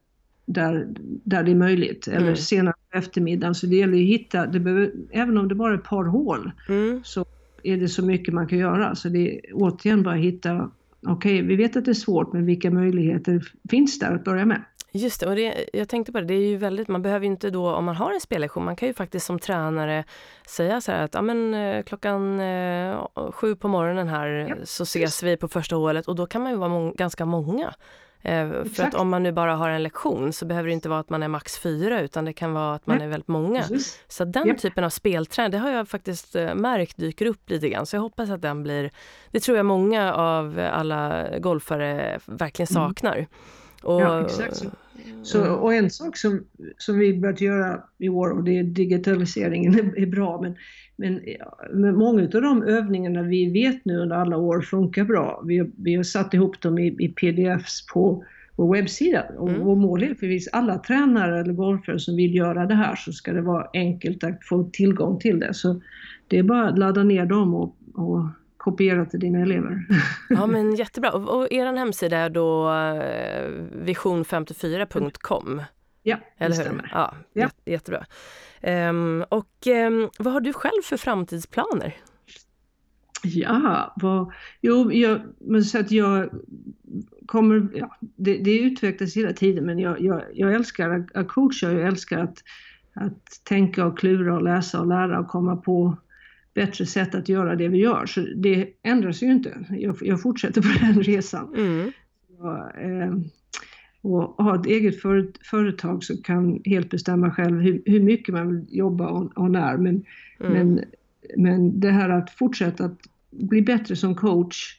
där, där det är möjligt, eller Mm. senare på eftermiddagen. Så det gäller ju att hitta, det behöver, även om det bara är ett par hål, Mm. så är det så mycket man kan göra. Så det är återigen bara att hitta, okej, vi vet att det är svårt, men vilka möjligheter finns där att börja med? Just det, och det, jag tänkte på det, det är ju väldigt, man behöver ju inte då, om man har en spellektion, man kan ju faktiskt som tränare säga så här att ja, men, eh, klockan eh, sju på morgonen här Ja, så ses vi på första hålet och då kan man ju vara mång- ganska många. Eh, för att Exakt. om man nu bara har en lektion så behöver det inte vara att man är max fyra utan det kan vara att man är väldigt många. Precis. Så den Japp. typen av spelträning, det har jag faktiskt eh, märkt dyker upp lite grann. Så jag hoppas att den blir, det tror jag många av alla golfare verkligen Mm. saknar. Och, Ja, exakt så. Så, Mm. och en sak som, som vi börjat göra i år, och det är digitaliseringen är, bra, men, men, men många av de övningarna vi vet nu under alla år funkar bra. Vi, vi har satt ihop dem i, i pdfs på vår webbsida och Mm. vår mål är för visst alla tränare eller golfare som vill göra det här så ska det vara enkelt att få tillgång till det. Så det är bara att ladda ner dem och, och kopiera till dina elever. Ja men jättebra. Och, och er hemsida är då eh, vision54.com, ja, det eller hur? stämmer. Ja, Ja. Jätte, jättebra. Ehm, och ehm, vad har du själv för framtidsplaner? Ja, vad, jo, jag, men så att jag kommer, ja, det, det utvecklas hela tiden men jag, jag, jag älskar att coacha, jag älskar att, att tänka och klura och läsa och lära och komma på bättre sätt att göra det vi gör. Så det ändras ju inte. Jag, jag fortsätter på den resan. Mm. Och, eh, och ha ett eget för, företag så kan helt bestämma själv hur, hur mycket man vill jobba och, och när. Men, Mm. men, men det här att fortsätta att bli bättre som coach,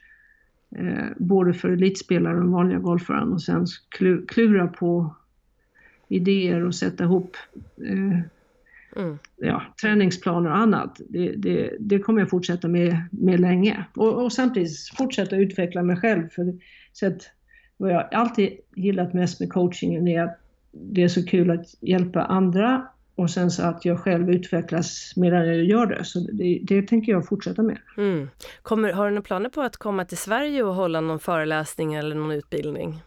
eh, både för elitspelare och den vanliga golfaren och sen klu, klura på idéer och sätta ihop eh, Mm. ja, träningsplaner och annat. Det, det, det kommer jag fortsätta med, med länge. Och, och samtidigt fortsätta utveckla mig själv. För så att, vad jag alltid gillat mest med coachingen är att det är så kul att hjälpa andra och sen så att jag själv utvecklas medan jag gör det. Så det, det tänker jag fortsätta med. Mm. Kommer, har du några planer på att komma till Sverige och hålla någon föreläsning eller någon utbildning?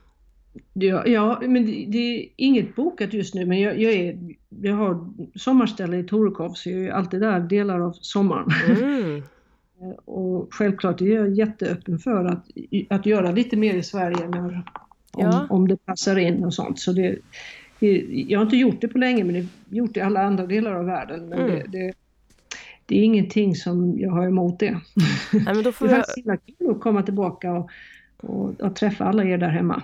Ja, ja men det, det är inget bokat just nu men jag, jag, är, jag har sommarställe i Torekov så jag är alltid där delar av sommaren. Mm. Och självklart är jag jätteöppen för att, att göra lite mer i Sverige när, om, Ja. om det passar in och sånt. Så det, det, jag har inte gjort det på länge men det gjort det i alla andra delar av världen. Men Mm. det, det, det är ingenting som jag har emot det. Nej, men då Det får är jag, faktiskt himla kul att komma tillbaka och, och, och träffa alla er där hemma.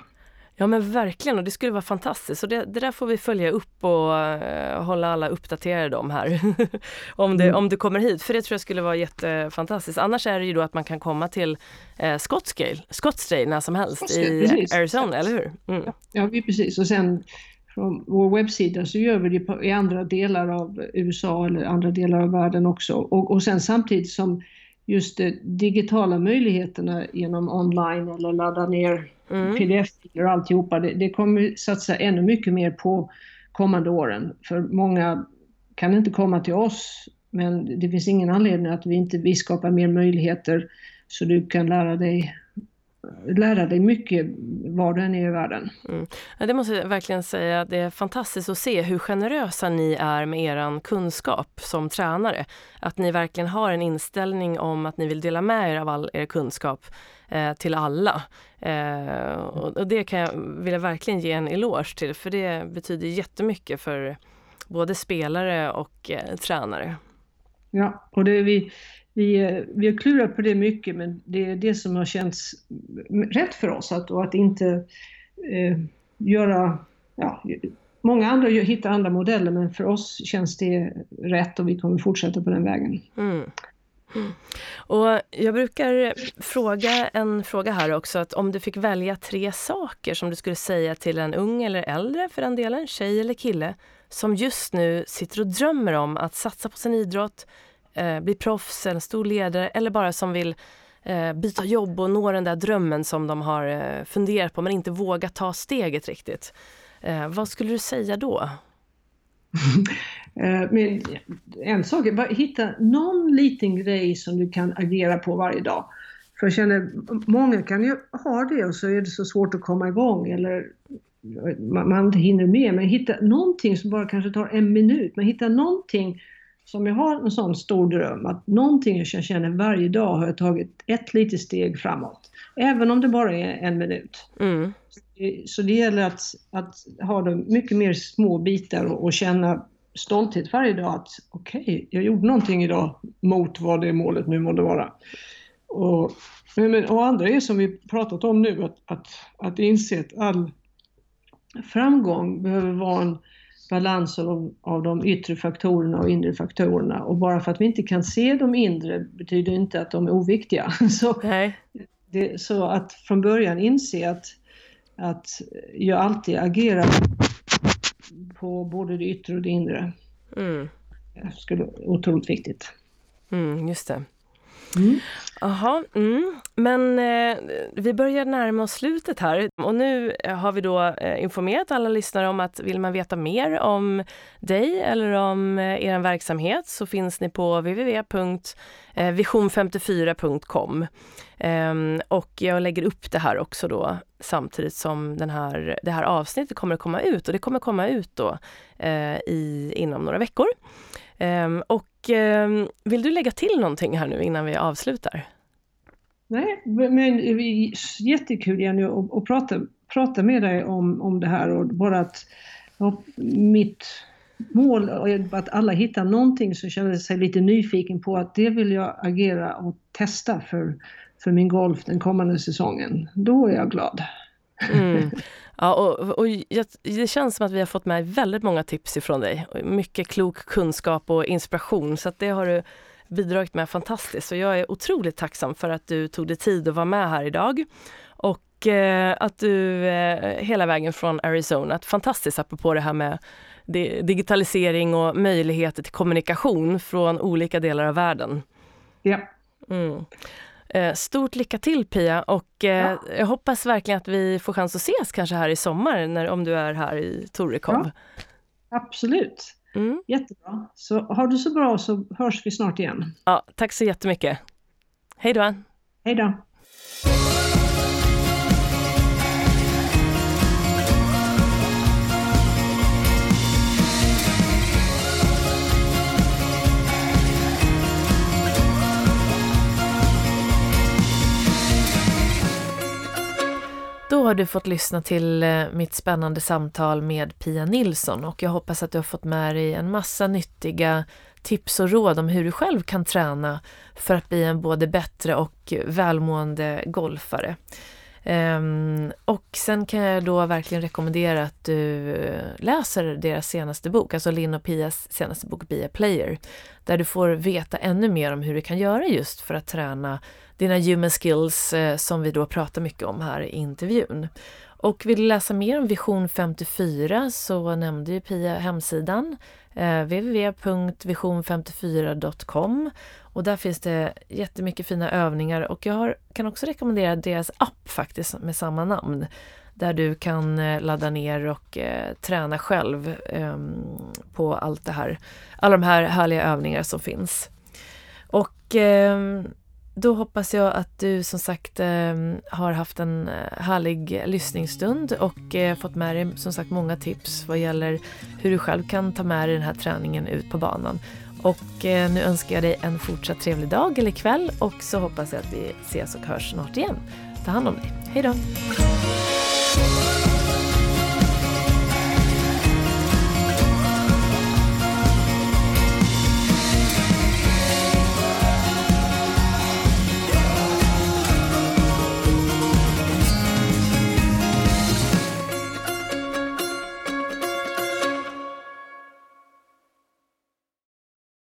Ja men verkligen, och det skulle vara fantastiskt. Och det, det där får vi följa upp och eh, hålla alla uppdaterade om här. om, det, Mm. om du kommer hit, för det tror jag skulle vara jättefantastiskt. Annars är det ju då att man kan komma till eh, Scottsdale, Scottsdale när som helst Scottsdale, i precis. Arizona, eller hur? Mm. Ja, vi precis. Och sen från vår webbsida så gör vi det på, i andra delar av USA eller andra delar av världen också. Och, och sen samtidigt som just de digitala möjligheterna genom online eller ladda ner Mm. pdf-filer och alltihopa, det, det kommer satsa ännu mycket mer på kommande åren. För många kan inte komma till oss, men det finns ingen anledning att vi inte vi skapar mer möjligheter så du kan lära dig, lära dig mycket var du än är i världen. Ja, det måste jag verkligen säga, det är fantastiskt att se hur generösa ni är med er kunskap som tränare. Att ni verkligen har en inställning om att ni vill dela med er av all er kunskap eh, till alla. Eh, och och det kan jag, vill jag verkligen ge en eloge till, för det betyder jättemycket för både spelare och eh, tränare. Ja, och det är vi, vi, vi har klurat på det mycket men det är det som har känts rätt för oss att, och att inte eh, göra, ja, många andra hittar andra modeller men för oss känns det rätt och vi kommer fortsätta på den vägen. Mm. Mm. Och jag brukar fråga en fråga här också, att om du fick välja tre saker som du skulle säga till en ung eller äldre för den delen, tjej eller kille, som just nu sitter och drömmer om att satsa på sin idrott, eh, bli proffs, en stor ledare eller bara som vill eh, byta jobb och nå den där drömmen som de har eh, funderat på men inte vågar ta steget riktigt. Eh, vad skulle du säga då? Eh, men en sak är bara hitta någon liten grej som du kan agera på varje dag. För jag känner, många kan ju ha det och så är det så svårt att komma igång eller man, man inte hinner med, men hitta någonting som bara kanske tar en minut, men hitta någonting som jag har en sån stor dröm, att någonting jag känner varje dag har jag tagit ett litet steg framåt. Även om det bara är en minut. Mm. Så det gäller att, att ha de mycket mer små bitar och, och känna stolthet varje dag att okej, okay, jag gjorde någonting idag mot vad det målet nu måste vara. Och, men, och andra är som vi pratat om nu, att, att, att inse att all framgång behöver vara en balans av, av de yttre faktorerna och inre faktorerna. Och bara för att vi inte kan se de inre betyder inte att de är oviktiga. Så, det, så att från början inse att, att jag alltid agerar på både det yttre och det inre. Mm. Det skulle otroligt viktigt. Mm, just det. Mm. Jaha, mm. mm. men eh, vi börjar närma oss slutet här och nu eh, har vi då eh, informerat alla lyssnare om att vill man veta mer om dig eller om eh, er verksamhet så finns ni på www.vision54.com. Eh, ehm, och jag lägger upp det här också då samtidigt som den här, det här avsnittet kommer att komma ut och det kommer komma ut då eh, i, inom några veckor. Ehm, och och ehm, vill du lägga till någonting här nu innan vi avslutar? Nej, men är jättekul Jenny att, att prata, prata med dig om, om det här och bara att ja, mitt mål är att alla hittar någonting som känner sig lite nyfiken på att det vill jag agera och testa för, för min golf den kommande säsongen. Då är jag glad. Mm. Ja, och, och det känns som att vi har fått med väldigt många tips ifrån dig. Mycket klok kunskap och inspiration så det har du bidragit med fantastiskt. Så jag är otroligt tacksam för att du tog dig tid att vara med här idag. Och eh, att du eh, hela vägen från Arizona, fantastiskt apropå det här med digitalisering och möjligheter till kommunikation från olika delar av världen. Ja. Mm. Eh, stort lycka till Pia och eh, ja. jag hoppas verkligen att vi får chans att ses kanske här i sommar när, om du är här i Torekov. Ja, absolut. Mm. Jättebra. Så har du så bra så hörs vi snart igen. Ja, tack så jättemycket. Hej då. Hej då. Då har du fått lyssna till eh, mitt spännande samtal med Pia Nilsson och jag hoppas att du har fått med dig en massa nyttiga tips och råd om hur du själv kan träna för att bli en både bättre och välmående golfare. Ehm, och sen kan jag då verkligen rekommendera att du eh, läser deras senaste bok, alltså Linn och Pias senaste bok Be a Player, där du får veta ännu mer om hur du kan göra just för att träna dina human skills eh, som vi då pratar mycket om här i intervjun. Och vill du läsa mer om Vision 54 så nämnde ju Pia hemsidan eh, www.vision54.com och där finns det jättemycket fina övningar och jag har, kan också rekommendera deras app faktiskt med samma namn där du kan eh, ladda ner och eh, träna själv eh, på allt det här, alla de här härliga övningar som finns. Och eh, då hoppas jag att du som sagt eh, har haft en eh, härlig lyssningsstund och eh, fått med dig som sagt många tips vad gäller hur du själv kan ta med dig den här träningen ut på banan. Och nu önskar jag dig en fortsatt trevlig dag eller kväll och så hoppas jag att vi ses och hörs snart igen. Ta hand om dig. Hej då!